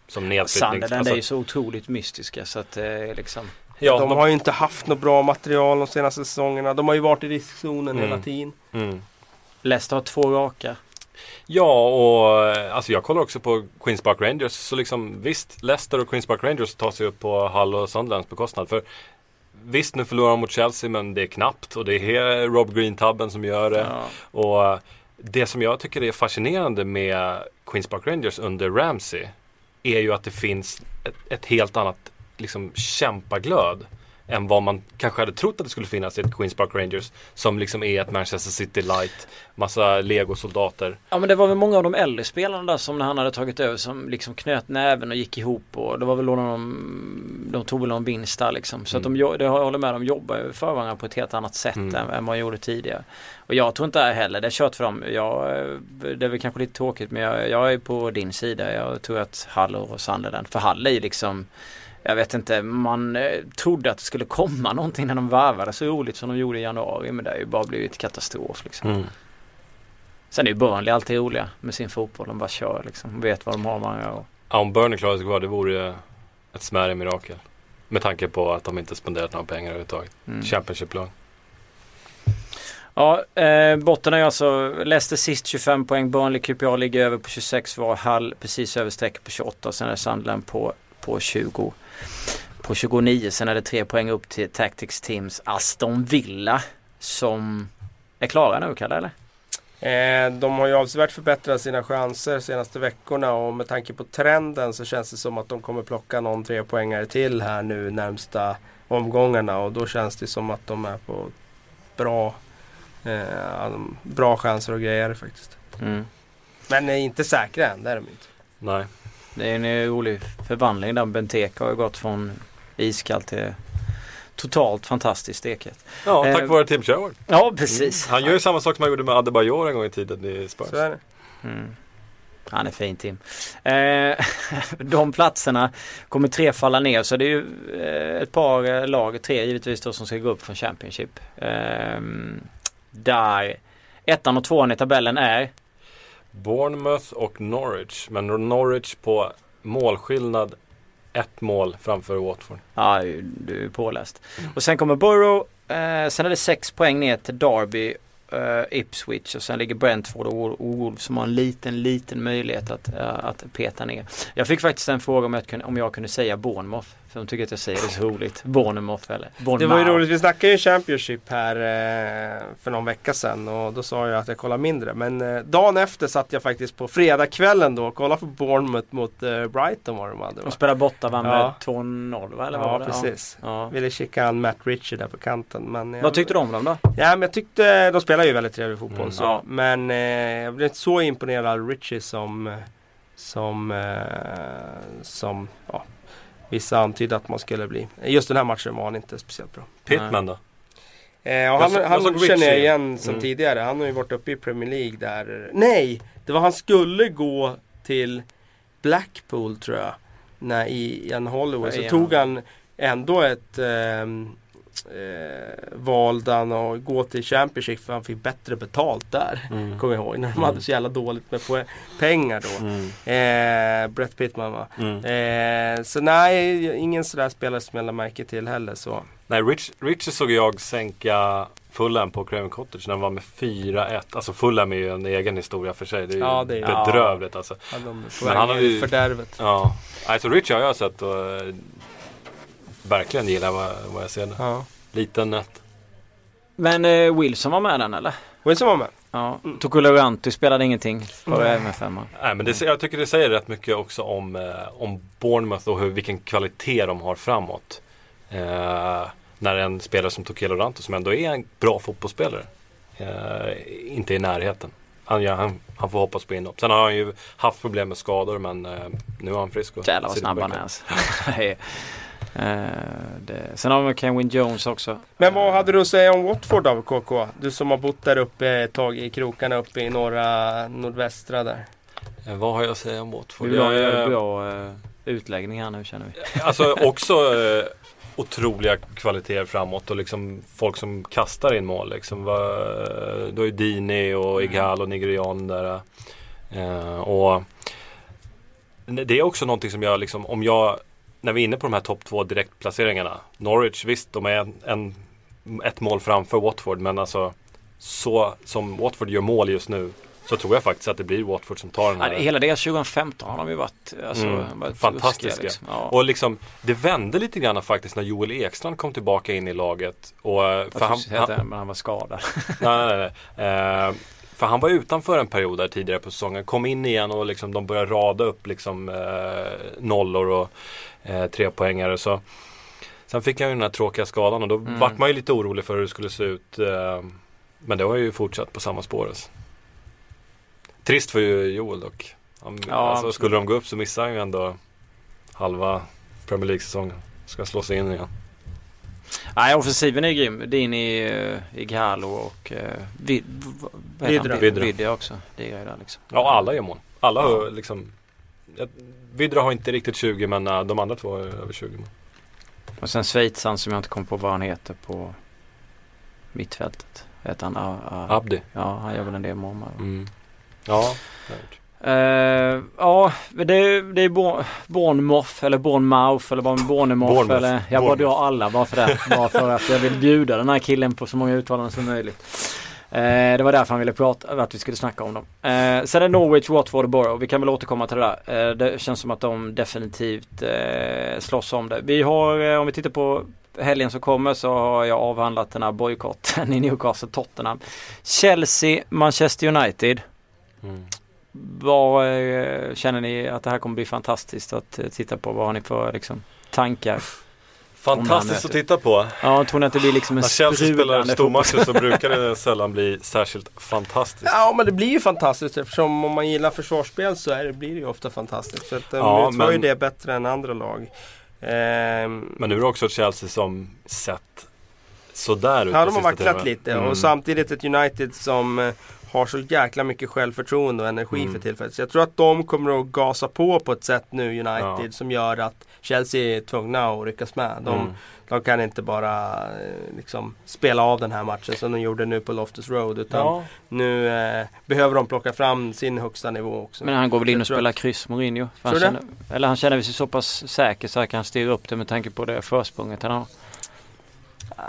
Speaker 5: som nedflyttning.
Speaker 3: Sunderland
Speaker 5: Alltså,
Speaker 3: är ju så otroligt mystiska så att det är liksom...
Speaker 5: ja,
Speaker 4: de
Speaker 5: de-
Speaker 4: har ju inte haft något bra material de senaste säsongerna. De har ju varit i riskzonen
Speaker 5: Mm.
Speaker 4: hela tiden.
Speaker 5: mm.
Speaker 3: Leicester har två raka.
Speaker 5: Ja, och eh, alltså jag kollar också på Queens Park Rangers. Så liksom visst, Leicester och Queens Park Rangers tar sig upp på Hull och Sunderlands bekostnad. För visst, nu förlorar de mot Chelsea, men det är knappt. Och det är Rob Green-tabben som gör det.
Speaker 3: Ja.
Speaker 5: Och eh, det som jag tycker är fascinerande med Queens Park Rangers under Ramsey är ju att det finns ett, ett helt annat liksom, kämpaglöd än vad man kanske hade trott att det skulle finnas i ett Queens Park Rangers som liksom är ett Manchester City light, massa legosoldater.
Speaker 3: Ja men det var väl många av de äldre spelarna där som när han hade tagit över som liksom knöt näven och gick ihop och det var väl då de, de tog väl någon vinst där liksom. Så att de, det har jag håller med, de jobbar ju för varandra på ett helt annat sätt
Speaker 5: Mm.
Speaker 3: än, än vad de gjorde tidigare. Och jag tror inte heller, det är kört för dem. Jag, eh, det är väl kanske lite tråkigt men jag, jag är på din sida. Jag tror att Hall och Sunderland, för Hall är ju liksom jag vet inte, man eh, trodde att det skulle komma någonting när de varvade så roligt som de gjorde i januari men det har ju bara blivit katastrof liksom.
Speaker 5: Mm.
Speaker 3: Sen är ju Burnley alltid roliga med sin fotboll. De bara kör liksom. Vet vad de har många år.
Speaker 5: Ja, om Burnley klarar sig kvar, det vore ett smärre mirakel. Med tanke på att de inte spenderat några pengar överhuvudtaget.
Speaker 3: Mm.
Speaker 5: Championship-lag.
Speaker 3: Ja, eh, botten är ju alltså Leicester sist 25 poäng. Burnley QPA ligger över på 26 var. Hall precis över strecket på 28. Sen är Sunderland på, på 20. På 29. Sen är det tre poäng upp till Tactics Teams Aston Villa. Som är klara nu Kalle eller?
Speaker 4: Eh, de har ju avsevärt förbättrat sina chanser senaste veckorna och med tanke på trenden så känns det som att de kommer plocka någon tre poängare till här nu närmsta omgångarna och då känns det som att de är på bra, eh, bra chanser och grejer faktiskt.
Speaker 3: Mm.
Speaker 4: Men är inte säkra än, det är de inte.
Speaker 5: Nej.
Speaker 3: Det är en rolig förvandling där. Benteke har ju gått från iskallt till totalt fantastiskt stekhet.
Speaker 5: Ja, tack
Speaker 3: Eh,
Speaker 5: vare Tim Sherwood.
Speaker 3: Ja, precis.
Speaker 5: Han gör ju samma sak som han gjorde med Adebayor en gång i tiden i Spurs.
Speaker 4: Så är det.
Speaker 3: Mm. Han är fin Tim. Eh, de platserna kommer tre falla ner så det är ju eh, ett par eh, lag, tre givetvis då som ska gå upp från Championship. Eh, där ettan och tvåan i tabellen är
Speaker 5: Bournemouth och Norwich. Men Norwich på målskillnad ett mål framför Watford.
Speaker 3: Ja, du är påläst. Och sen kommer Borough. Eh, sen är det sex poäng ner till Derby, eh, Ipswich och sen ligger Brentford och Wolves som har en liten, liten möjlighet att, eh, att peta ner. Jag fick faktiskt en fråga om jag, kunde, om jag kunde säga Bournemouth. För de tycker att jag säger det så roligt. Bournemouth eller Bournemouth.
Speaker 4: Det var ju roligt, vi snackade ju Championship här eh, för någon vecka sedan och då sa jag att jag kollar mindre. Men eh, dagen efter satt jag faktiskt på fredagskvällen då och kollade på Bournemouth mot eh, Brighton var de hade.
Speaker 3: De spelade borta, vann med
Speaker 4: Ja.
Speaker 3: 2-0 va? Eller
Speaker 4: Ja
Speaker 3: var det?
Speaker 4: precis.
Speaker 3: Ja.
Speaker 4: Ville kika an Matt Ritchie där på kanten. Men jag,
Speaker 3: Vad tyckte du om dem då?
Speaker 4: Ja men jag tyckte, de spelar ju väldigt trevlig fotboll
Speaker 5: Mm,
Speaker 4: så.
Speaker 3: ja.
Speaker 4: Men jag blev inte så imponerad av Ritchie som Som Som ja, Vissa antydde att man skulle bli. Just den här matchen var han inte speciellt bra.
Speaker 5: Pittman då?
Speaker 4: Eh, och han
Speaker 5: Jag
Speaker 4: han
Speaker 5: jag såg
Speaker 4: känner jag igen som
Speaker 5: Mm.
Speaker 4: tidigare. Han har ju varit uppe i Premier League där. Nej! Det var han skulle gå till Blackpool tror jag. När, i Ian Holloway. Så
Speaker 3: Ja.
Speaker 4: tog han ändå ett ehm, eh, val där han att gå till Championship för han fick bättre betalt där.
Speaker 5: Mm.
Speaker 4: Kommer jag ihåg. När de hade så jävla dåligt med pengar då.
Speaker 5: Mm.
Speaker 4: Eh, Brett Pittman va.
Speaker 5: Mm.
Speaker 4: Eh, så nej, ingen sådär spelare som jag lade märke till heller. Så.
Speaker 5: Nej, Rich, Richie såg jag sänka Fulham på Craven Cottage när de var med 4-1. Alltså Fulham är ju en egen historia för sig. Det är ju
Speaker 4: Ja, det är-
Speaker 5: bedrövligt alltså.
Speaker 4: Hade de på
Speaker 5: Men
Speaker 4: väg
Speaker 5: han hade
Speaker 4: i
Speaker 5: ju-
Speaker 4: fördärvet.
Speaker 5: Ja, alltså Richie har jag sett och eh, verkligen gillar vad, vad jag ser nu.
Speaker 4: Ja.
Speaker 5: Liten nät.
Speaker 3: Men eh, Wilson var med den eller?
Speaker 4: Wilson var med.
Speaker 3: Ja. Tukuluranti spelade ingenting för. MFM.
Speaker 5: Nej, men det, jag tycker det säger rätt mycket också om, eh, om Bournemouth och hur, vilken kvalitet de har framåt. Eh, när en spelare som Tokelo Ranto som ändå är en bra fotbollsspelare eh, inte är i närheten. Han, ja, han, han får hoppas på inhopp. Sen har han ju haft problem med skador men eh, nu är han frisk. och
Speaker 3: Jävlar vad snabb han är alltså. Eh, det. Sen har vi Kenwin Jones också.
Speaker 4: Men vad hade du att säga om Watford då KK? Du som har bott där uppe ett tag i krokarna uppe i norra, nordvästra där.
Speaker 5: Eh, vad har jag att säga om Watford?
Speaker 3: Vi vill ha
Speaker 5: Jag,
Speaker 3: en
Speaker 5: eh,
Speaker 3: bra utläggning här nu känner vi.
Speaker 5: Alltså också otroliga kvaliteter framåt och liksom folk som kastar in mål. Liksom, va, då är Dini och Igal och Nigerian där. Och det är också någonting som jag liksom, om jag, när vi är inne på de här topp två direktplaceringarna. Norwich, visst de är en, ett mål framför Watford men alltså så som Watford gör mål just nu så tror jag faktiskt att det blir Watford som tar den här.
Speaker 3: det- hela det 2015 har de ju varit, alltså,
Speaker 5: Mm,
Speaker 3: varit
Speaker 5: fantastiska.
Speaker 3: Liksom. Ja.
Speaker 5: Och liksom, det vände lite grann faktiskt när Joel Ekstrand kom tillbaka in i laget. Och, eh, för han,
Speaker 3: han,
Speaker 5: han,
Speaker 3: men han var skadad.
Speaker 5: nej, nej, nej. Eh, för han var utanför en period där tidigare på säsongen. Kom in igen och liksom, de började rada upp liksom, eh, nollor och eh, trepoängare. Så. Sen fick han ju den här tråkiga skadan och då
Speaker 3: Mm.
Speaker 5: vart man ju lite orolig för hur det skulle se ut. Eh, men det har ju fortsatt på samma spår. alltså. Trist för Joel dock. Han,
Speaker 3: Ja,
Speaker 5: alltså, skulle de gå upp så missar han ju ändå halva Premier League-säsongen. Ska slå sig in igen.
Speaker 3: Nej, offensiven är grym. Och uh, Vid, v- vad heter han?
Speaker 4: Vidra.
Speaker 5: Vidra.
Speaker 3: Vidra också. Det är där liksom.
Speaker 5: Ja, alla gör mål. Alla har liksom Vidra har inte riktigt 20 men eh, de andra två är över 20 mål.
Speaker 3: Och sen schweizaren som jag inte kom på vad han heter på mittfältet. Heter han? Ah, ah.
Speaker 5: Abdi.
Speaker 3: Ja, han gör väl en del mål.
Speaker 5: Mm. Ja, det
Speaker 3: Eh, ja, det, är- det är Bour- Bournemouth eller Bournemouth eller bara Bournemouth
Speaker 5: Bournemouth.
Speaker 3: eller jag bara drar alla bara för det. Bara för att jag vill bjuda den här killen på så många uttalanden som möjligt. Eh, det var därför han ville prata, att vi skulle snacka om dem. Eh, sen är Norwich, Watford och Borough. Vi kan väl återkomma till det där. Det känns som att de definitivt eh, slåss om det. Vi har, om vi tittar på helgen som kommer så har jag avhandlat den här bojkotten i Newcastle Tottenham. Chelsea, Manchester United.
Speaker 5: Mm.
Speaker 3: Vad eh, känner ni att det här kommer bli fantastiskt att eh, titta på? Vad har ni för liksom, tankar?
Speaker 5: Fantastiskt att titta på.
Speaker 3: Ja, tror ni att det blir liksom en
Speaker 5: När Chelsea spelar stormatcher så brukar det sällan bli särskilt fantastiskt.
Speaker 4: Ja men det blir ju fantastiskt eftersom om man gillar försvarsspel så är det, blir det ju ofta fantastiskt. För att de
Speaker 5: Ja,
Speaker 4: utför ju
Speaker 5: men-
Speaker 4: det bättre än andra lag. Ehm,
Speaker 5: Men nu är det också ett Chelsea som sett sådär ut
Speaker 4: Ja de har vacklat lite
Speaker 5: Mm.
Speaker 4: och samtidigt ett United som eh, har så jäkla mycket självförtroende och energi
Speaker 5: Mm.
Speaker 4: för tillfället. Så jag tror att de kommer att gasa på på ett sätt nu United
Speaker 5: Ja.
Speaker 4: som gör att Chelsea är tvungna att ryckas med. De,
Speaker 5: Mm.
Speaker 4: de kan inte bara eh, liksom spela av den här matchen som de gjorde nu på Loftus Road. Utan
Speaker 5: Ja,
Speaker 4: nu eh, behöver de plocka fram sin högsta nivå också.
Speaker 3: Men han går väl in och spelar kryss Mourinho.
Speaker 4: Tror
Speaker 3: han känner, eller han känner sig så pass säker så han kan styra upp det med tanke på det försprånget han har.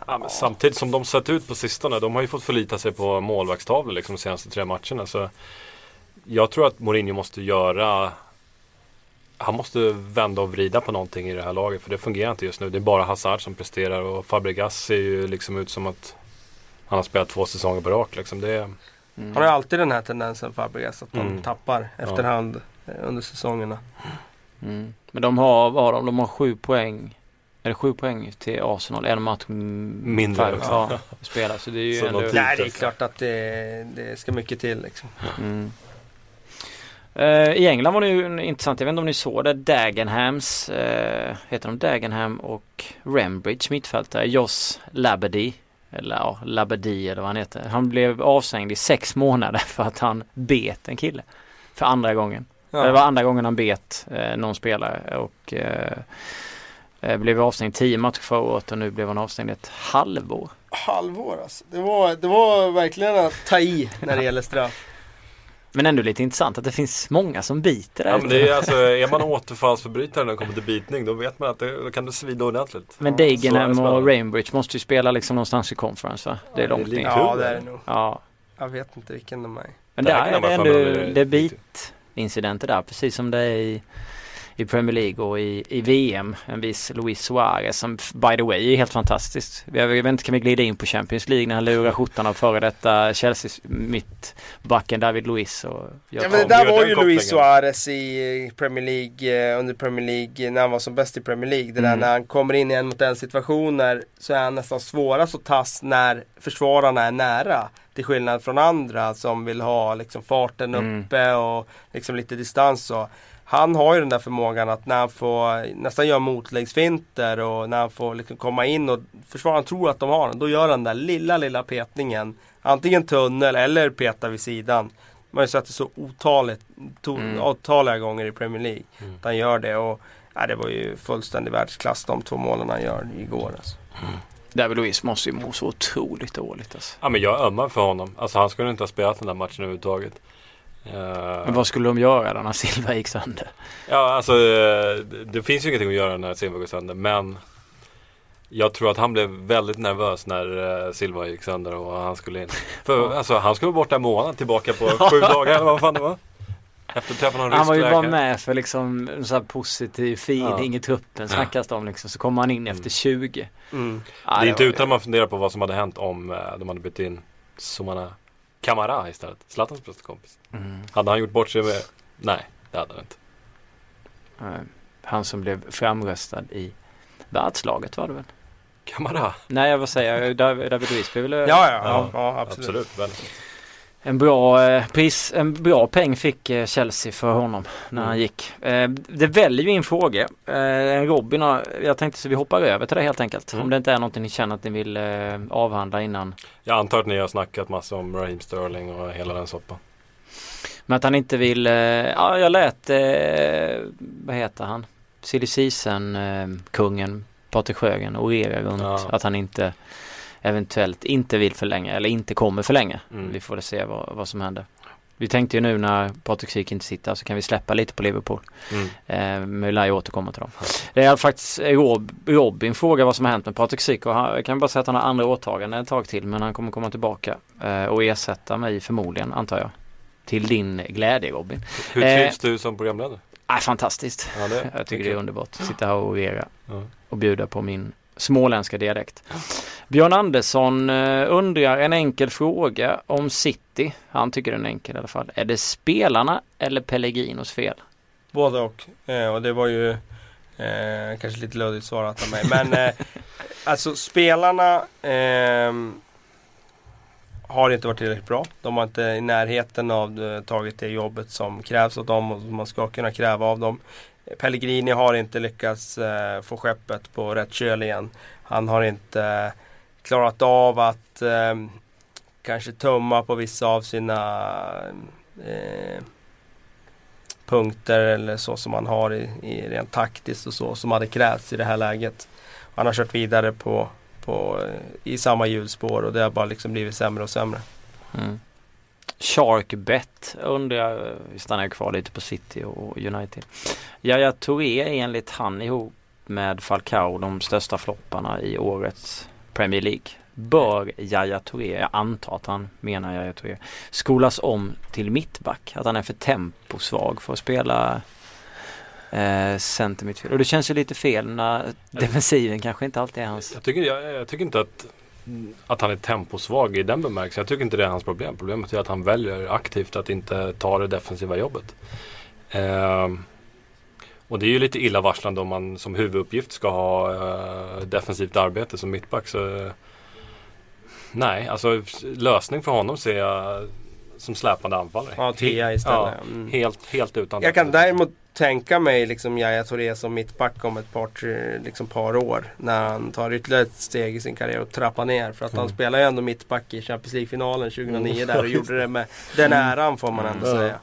Speaker 5: Ja, men samtidigt som de sett ut på sistone. De har ju fått förlita sig på målvaktstavlor liksom de senaste tre matcherna. Så jag tror att Mourinho måste göra han måste vända och vrida på någonting i det här laget för det fungerar inte just nu. Det är bara Hazard som presterar och Fabregas ser ju liksom ut som att han har spelat två säsonger på rak. Liksom. Det,
Speaker 3: Mm.
Speaker 4: Han har ju alltid den här tendensen Fabregas att de
Speaker 5: Mm.
Speaker 4: tappar efterhand eh, under säsongerna.
Speaker 3: Mm. Men de har, vad har de? De har sju poäng. Är det sju poäng till Arsenal? En match
Speaker 5: Mindre också.
Speaker 3: Ja, spelar. Så det är ju
Speaker 5: Så
Speaker 3: ändå...
Speaker 4: Nej, det är klart att det, det ska mycket till liksom.
Speaker 3: Mm. Eh, I England var det ju intressant, jag vet inte om ni såg det, Dagenhams, uh, heter de Dagenham och Rembridge mittfältare, Joss Labadie, eller ja, Labadie eller vad han heter. Han blev avstängd i sex månader för att han bet en kille. För andra gången. Det var andra gången han bet eh, någon spelare och eh, blev avstängd tio matcher förra året och nu blev han avstängd ett halvår.
Speaker 4: Halvår alltså. Det var, det var verkligen att ta i när det gäller straff.
Speaker 3: Men ändå lite intressant att det finns många som biter där
Speaker 5: ja, men det är, alltså, är man återfallsförbrytare när det kommer till bitning då vet man att det, då kan det svida ordentligt.
Speaker 3: Men Dagenham och. Rainbridge måste ju spela liksom någonstans i conference va? Det är
Speaker 5: Ja, det är
Speaker 3: långt ner.
Speaker 4: Ja, det är det nog.
Speaker 3: Ja.
Speaker 4: Jag vet inte vilken de är.
Speaker 3: Men där
Speaker 5: Dagenham
Speaker 3: är det ändå, det är bitincidenter där precis som det är i, i Premier League och i, i VM. En viss Luis Suarez som by the way är helt fantastiskt. Jag vet inte, kan vi glida in på Champions League när han lurar skjortan av före detta Chelsea mittbacken David Luiz och
Speaker 4: Ja men det där var ju. Luis Suarez i Premier League, eh, under Premier League, när han var som bäst i Premier League. Det där
Speaker 3: Mm.
Speaker 4: när han kommer in i en mot en situationer så är han nästan svårast att tas när försvararna är nära. Till skillnad från andra som vill ha liksom farten
Speaker 3: Mm.
Speaker 4: uppe och liksom lite distans. Så. Han har ju den där förmågan att när han får nästan göra motläggsfinter och när han får liksom komma in och försvararen tror att de har den. Då gör han den där lilla, lilla petningen. Antingen tunnel eller peta vid sidan. Man har ju sett det så otaligt, to,
Speaker 3: Mm.
Speaker 4: otaliga gånger i Premier League.
Speaker 5: Mm.
Speaker 4: Att han gör det och ja, det var ju fullständig världsklass de två målen han gör igår. Alltså.
Speaker 3: David Luiz måste ju må så otroligt dåligt alltså.
Speaker 5: Ja men jag ömmar för honom. Alltså han skulle inte ha spelat den där matchen överhuvudtaget. Eh,
Speaker 3: Men vad skulle de göra då när Silva gick sönder?
Speaker 5: Ja alltså eh, det, det finns ju ingenting att göra när Silva går sönder men jag tror att han blev väldigt nervös när eh, Silva gick sönder och han skulle in. För alltså han skulle vara borta en månad tillbaka på sju dagar eller vad fan det var. Efter att träffa någon
Speaker 3: Han var ju bara med för liksom en sån här positiv feeling
Speaker 5: Ja.
Speaker 3: i truppen snackas det om liksom. Så kommer han in efter 20.
Speaker 4: Mm.
Speaker 3: Ja,
Speaker 5: Det är inte utan man funderar på vad som hade hänt om de hade bytt in Somana Kamara istället. Zlatans bästa kompis.
Speaker 3: Mm.
Speaker 5: Hade han gjort bort sig med... Nej, det hade han inte.
Speaker 3: Eh, Han som blev framröstad i världslaget var det väl?
Speaker 5: Kamara?
Speaker 3: Nej jag vill säga David David Luiz blev väl eh,
Speaker 4: ja, ja, Ja,
Speaker 5: ja,
Speaker 4: absolut.
Speaker 5: Absolut.
Speaker 3: En bra eh, pris, en bra peng fick eh, Chelsea för honom när
Speaker 5: Mm.
Speaker 3: han gick. Eh, Det väljer ju in frågor. Robin har, jag tänkte så vi hoppar över till det helt enkelt.
Speaker 5: Mm.
Speaker 3: Om det inte är någonting ni känner att ni vill avhandla innan.
Speaker 5: Jag antar att ni har snackat massa om Raheem Sterling och hela den soppan.
Speaker 3: Men att han inte vill, ja jag lät, vad heter han? Silly kungen Patrik Sjögren orera runt
Speaker 5: Ja.
Speaker 3: att han inte eventuellt inte vill förlänga eller inte kommer förlänga.
Speaker 5: Mm.
Speaker 3: Vi får se vad, vad som händer. Vi tänkte ju nu när Patrik Syk inte sitter så kan vi släppa lite på Liverpool.
Speaker 5: Mm.
Speaker 3: Eh, men vi lär ju återkomma till dem. Det är faktiskt Rob, Robin frågar vad som har hänt med Patrik Syk och han, jag kan bara säga att han har andra åtaganden ett tag till men han kommer komma tillbaka eh, och ersätta mig förmodligen antar jag. Till din glädje Robin.
Speaker 5: Hur
Speaker 3: Eh,
Speaker 5: trivs du som programledare?
Speaker 3: Ah, fantastiskt.
Speaker 5: Ja, det,
Speaker 3: Jag tycker det är underbart sitta här och orera
Speaker 5: Ja.
Speaker 3: och bjuda på min småländska dialekt. Björn Andersson eh, undrar en enkel fråga om City. Han tycker den är enkel i alla fall. Är det spelarna eller Pellegrinos fel?
Speaker 4: Både och. Eh, och det var ju eh, kanske lite luddigt svarat av mig. Men eh, alltså spelarna ehm, har inte varit tillräckligt bra. De har inte i närheten av eh, tagit det jobbet som krävs av dem och som man ska kunna kräva av dem. Pellegrini har inte lyckats eh, få skeppet på rätt köl igen. Han har inte eh, klarat av att eh, kanske tumma på vissa av sina eh, punkter eller så som han har i, i rent taktiskt och så som hade krävts i det här läget. Han har kört vidare på, på, eh, i samma hjulspår och det har bara liksom blivit sämre och sämre.
Speaker 3: Mm. Sharkbet undrar, vi stannar kvar lite på City och United. Yahya Touré är enligt han ihop med Falcao de största flopparna i årets Premier League. Bör Yahya Touré, jag antar att han menar Yahya Touré, skolas om till mittback? Att han är för temposvag för att spela eh, center mittfält. Och det känns ju lite fel när defensiven kanske inte alltid är hans.
Speaker 5: Jag tycker, jag, jag tycker inte att, att han är temposvag i den bemärkelsen. Jag tycker inte det är hans problem. Problemet är att han väljer aktivt att inte ta det defensiva jobbet. Ehm, och det är ju lite illavarslande om man som huvuduppgift ska ha eh, defensivt arbete som mittback. Så, nej, alltså lösning för honom ser jag som släpande anfallare.
Speaker 4: Ja, tia istället.
Speaker 5: Ja,
Speaker 4: Mm.
Speaker 5: helt, helt utan
Speaker 4: Jag kan däremot tänka mig liksom Yahya Touré som mittback om ett par, tre, liksom par år. När han tar ytterligare ett steg i sin karriär och trappar ner. För att han
Speaker 5: Mm.
Speaker 4: spelar ju ändå mittback i Champions League-finalen 2009
Speaker 5: Mm.
Speaker 4: där och gjorde det med den äran får man ändå
Speaker 5: Mm.
Speaker 4: säga.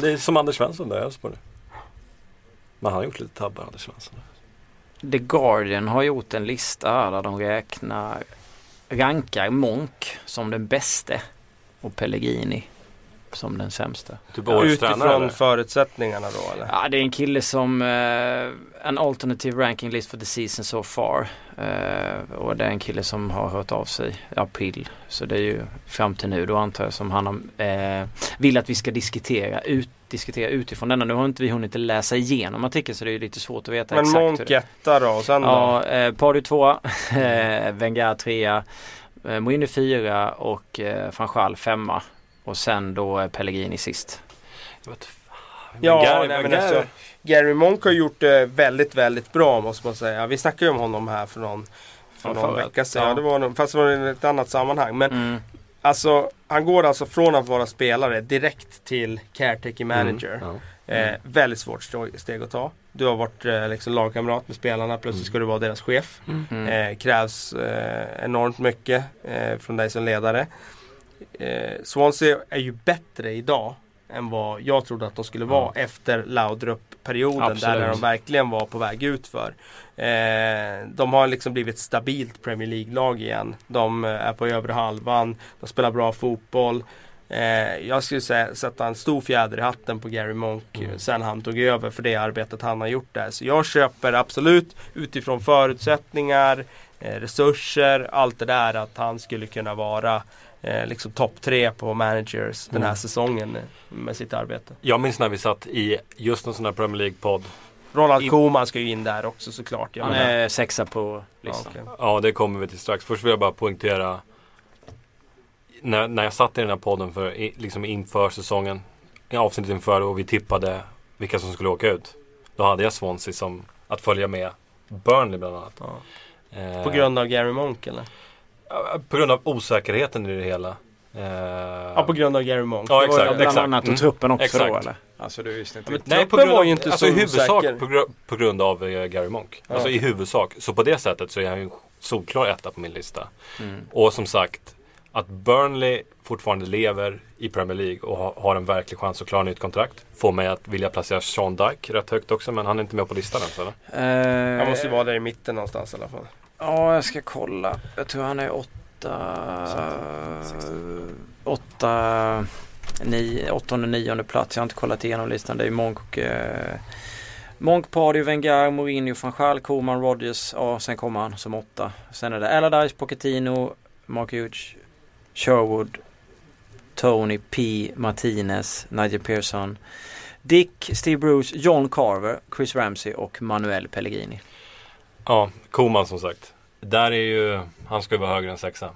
Speaker 5: Det är som Anders Svensson där i Elfsborg. Men han har gjort lite tabbar Anders Svensson.
Speaker 3: The Guardian har gjort en lista där de räknar rankar Monk som den bäste och Pellegrini som den sämsta.
Speaker 5: Typ
Speaker 4: Utifrån förutsättningarna då eller?
Speaker 3: Ja, det är en kille som eh, en alternative ranking list for the season so far. Eh, och det är en kille som har hört av sig i april. Så det är ju fram till nu då antar jag som han har, eh, vill att vi ska diskutera, ut, diskutera utifrån denna. Nu har inte vi hunnit läsa igenom artikeln så det är ju lite svårt att veta
Speaker 4: Men
Speaker 3: exakt. hur
Speaker 4: Monk etta då och sen då?
Speaker 3: Ja, eh, Pardew tvåa, eh, Wenger trea, eh, Mourinho fyra och eh, van Gaal femma. Och sen då eh, Pellegrini sist.
Speaker 5: Jag vet fan.
Speaker 4: Ja,
Speaker 5: Gary-
Speaker 4: nej, men
Speaker 5: Gary-
Speaker 4: alltså, Gary Monk har gjort det väldigt, väldigt bra måste man säga. Vi snackade ju om honom här för någon, för
Speaker 3: Ja,
Speaker 4: någon vecka sedan.
Speaker 3: Ja.
Speaker 4: Ja. Det var, fast det var i ett annat sammanhang. Men
Speaker 3: Mm.
Speaker 4: alltså, han går alltså från att vara spelare direkt till caretaker manager.
Speaker 5: Mm, ja.
Speaker 4: Eh, väldigt svårt steg- att ta. Du har varit eh, liksom lagkamrat med spelarna, plötsligt ska du vara deras chef.
Speaker 3: Mm.
Speaker 4: Eh, krävs eh, enormt mycket eh, från dig som ledare. Eh, Swansea är ju bättre idag än vad jag trodde att de skulle vara efter Laudrup-perioden där de verkligen var på väg ut för. Eh, de har liksom blivit stabilt Premier League-lag igen. De eh, är på övre halvan, de spelar bra fotboll. Eh, jag skulle säga, sätta en stor fjäder i hatten på Gary Monk
Speaker 5: Mm.
Speaker 4: eh, sen han tog över för det arbetet han har gjort där. Så jag köper absolut utifrån förutsättningar, eh, resurser, allt det där att han skulle kunna vara eh, liksom topp tre på managers den här
Speaker 5: Mm.
Speaker 4: säsongen med sitt arbete.
Speaker 5: Jag minns när vi satt i just en sån här Premier League-podd.
Speaker 4: Ronald
Speaker 5: I-
Speaker 4: Koeman ska ju in där också såklart.
Speaker 3: Han är sexa på
Speaker 4: ja,
Speaker 3: listan.
Speaker 4: okej.
Speaker 5: Ja, det kommer vi till strax. Först vill jag bara poängtera. När, när jag satt i den här podden för, liksom inför säsongen. Avsnittet inför och vi tippade vilka som skulle åka ut. Då hade jag Swansea som att följa med Burnley bland annat.
Speaker 4: Ja.
Speaker 5: Eh,
Speaker 4: På grund av Gary Monk eller?
Speaker 5: På grund av osäkerheten i det hela. Eh,
Speaker 4: Ja, på grund av Gary Monk.
Speaker 5: Ja,
Speaker 4: Det var ju-
Speaker 5: exakt,
Speaker 3: Bland
Speaker 5: exakt.
Speaker 3: annat och
Speaker 5: Mm.
Speaker 3: truppen också då
Speaker 5: Exakt.
Speaker 3: eller? Alltså du visste inte
Speaker 4: Ja.
Speaker 5: Nej, på
Speaker 4: Truppen
Speaker 5: grund,
Speaker 4: var ju inte
Speaker 5: alltså,
Speaker 4: så
Speaker 5: i huvudsak
Speaker 4: osäker.
Speaker 5: på, gru- på grund av eh, Gary Monk.
Speaker 4: Ja.
Speaker 5: Alltså i huvudsak. Så på det sättet så är han ju en solklar etta på min lista.
Speaker 3: Mm.
Speaker 5: Och som sagt, att Burnley fortfarande lever i Premier League och ha, har en verklig chans att klara nytt kontrakt. Får mig att vilja placera Sean Dyke rätt högt också, men han är inte med på listan ens eller?
Speaker 3: Eh,
Speaker 4: Han måste ju vara där i mitten någonstans i alla fall.
Speaker 3: Ja, jag ska kolla. Jag tror han är åtta... Åtta... Nio, åttonde, nionde plats. Jag har inte kollat igenom listan. Det är Monk. Eh, Monk, Pardew, Wenger, Mourinho, van Schaal, Koeman, Rodgers. Ja, sen kommer han som åtta. Sen är det Allardyce, Pochettino, Mark Hughes, Sherwood, Tony, P, Martinez, Nigel Pearson, Dick, Steve Bruce, John Carver, Chris Ramsey och Manuel Pellegrini.
Speaker 5: Ja, Koman som sagt. Där är ju, han ska ju vara högre än sexa.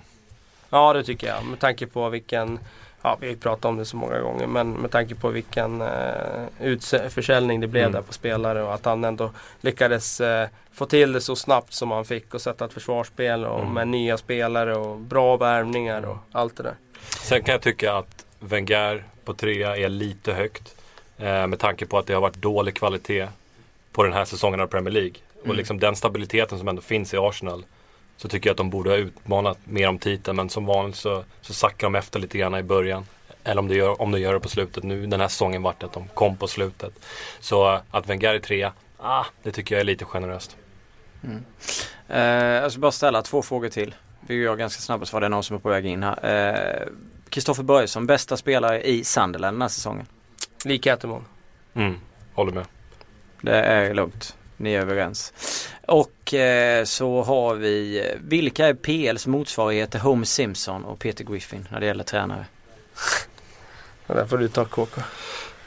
Speaker 4: Ja det tycker jag. Med tanke på vilken, ja vi har ju pratat om det så många gånger, men med tanke på vilken eh, utförsäljning det blev
Speaker 5: Mm.
Speaker 4: där på spelare och att han ändå lyckades eh, få till det så snabbt som han fick och sätta ett försvarsspel och
Speaker 5: Mm.
Speaker 4: med nya spelare och bra värvningar och allt det där.
Speaker 5: Sen kan jag tycka att Wenger på trea är lite högt. Eh, med tanke på att det har varit dålig kvalitet på den här säsongen av Premier League. Och
Speaker 3: Mm.
Speaker 5: liksom den stabiliteten som ändå finns i Arsenal. Så tycker jag att de borde ha utmanat mer om titeln. Men som vanligt så, så sackar de efter lite grann i början. Eller om de gör, om de gör det på slutet. Nu den här säsongen vart det att de kom på slutet. Så eh, att Wenger är trea, ah, det tycker jag är lite generöst.
Speaker 3: Mm. Eh, jag ska bara ställa två frågor till. Vi gör ganska snabbt så var det någon som är på väg in här. Eh, Kristoffer Börjesson, bästa spelare i Sunderland den här säsongen.
Speaker 4: Lik Äterman.
Speaker 5: Mm, håller med.
Speaker 3: Det är lugnt. Ni är överens. Och eh, så har vi, vilka är PLs motsvarighet till Homer Simpson och Peter Griffin när det gäller tränare?
Speaker 4: Ja, där får du ta KK.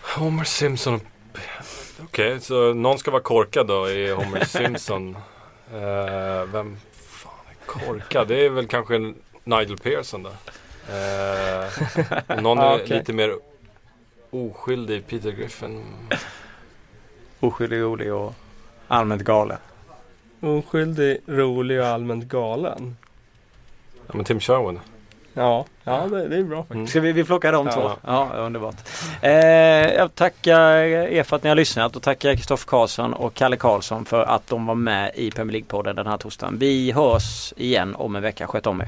Speaker 5: Homer Simpson och Okej, så någon ska vara korkad då i Homer Simpson. Eh, vem fan är korkad? Det är väl kanske Nigel Pearson då. Eh, någon är
Speaker 3: okej.
Speaker 5: lite mer oskyldig, Peter Griffin.
Speaker 3: Oskyldig, rolig och allmänt galen.
Speaker 4: Oskyldig, rolig och allmänt galen.
Speaker 5: Ja, men Tim Sherwood.
Speaker 4: Ja, ja det, det är bra faktiskt.
Speaker 5: Mm.
Speaker 3: Ska vi, vi plocka de
Speaker 4: Ja.
Speaker 3: två? Ja, underbart. Eh, jag tackar er för att ni har lyssnat och tackar Kristoffer Karlsson och Kalle Karlsson för att de var med i Premier League-podden den här torsdagen. Vi hörs igen om en vecka. Sköt om er.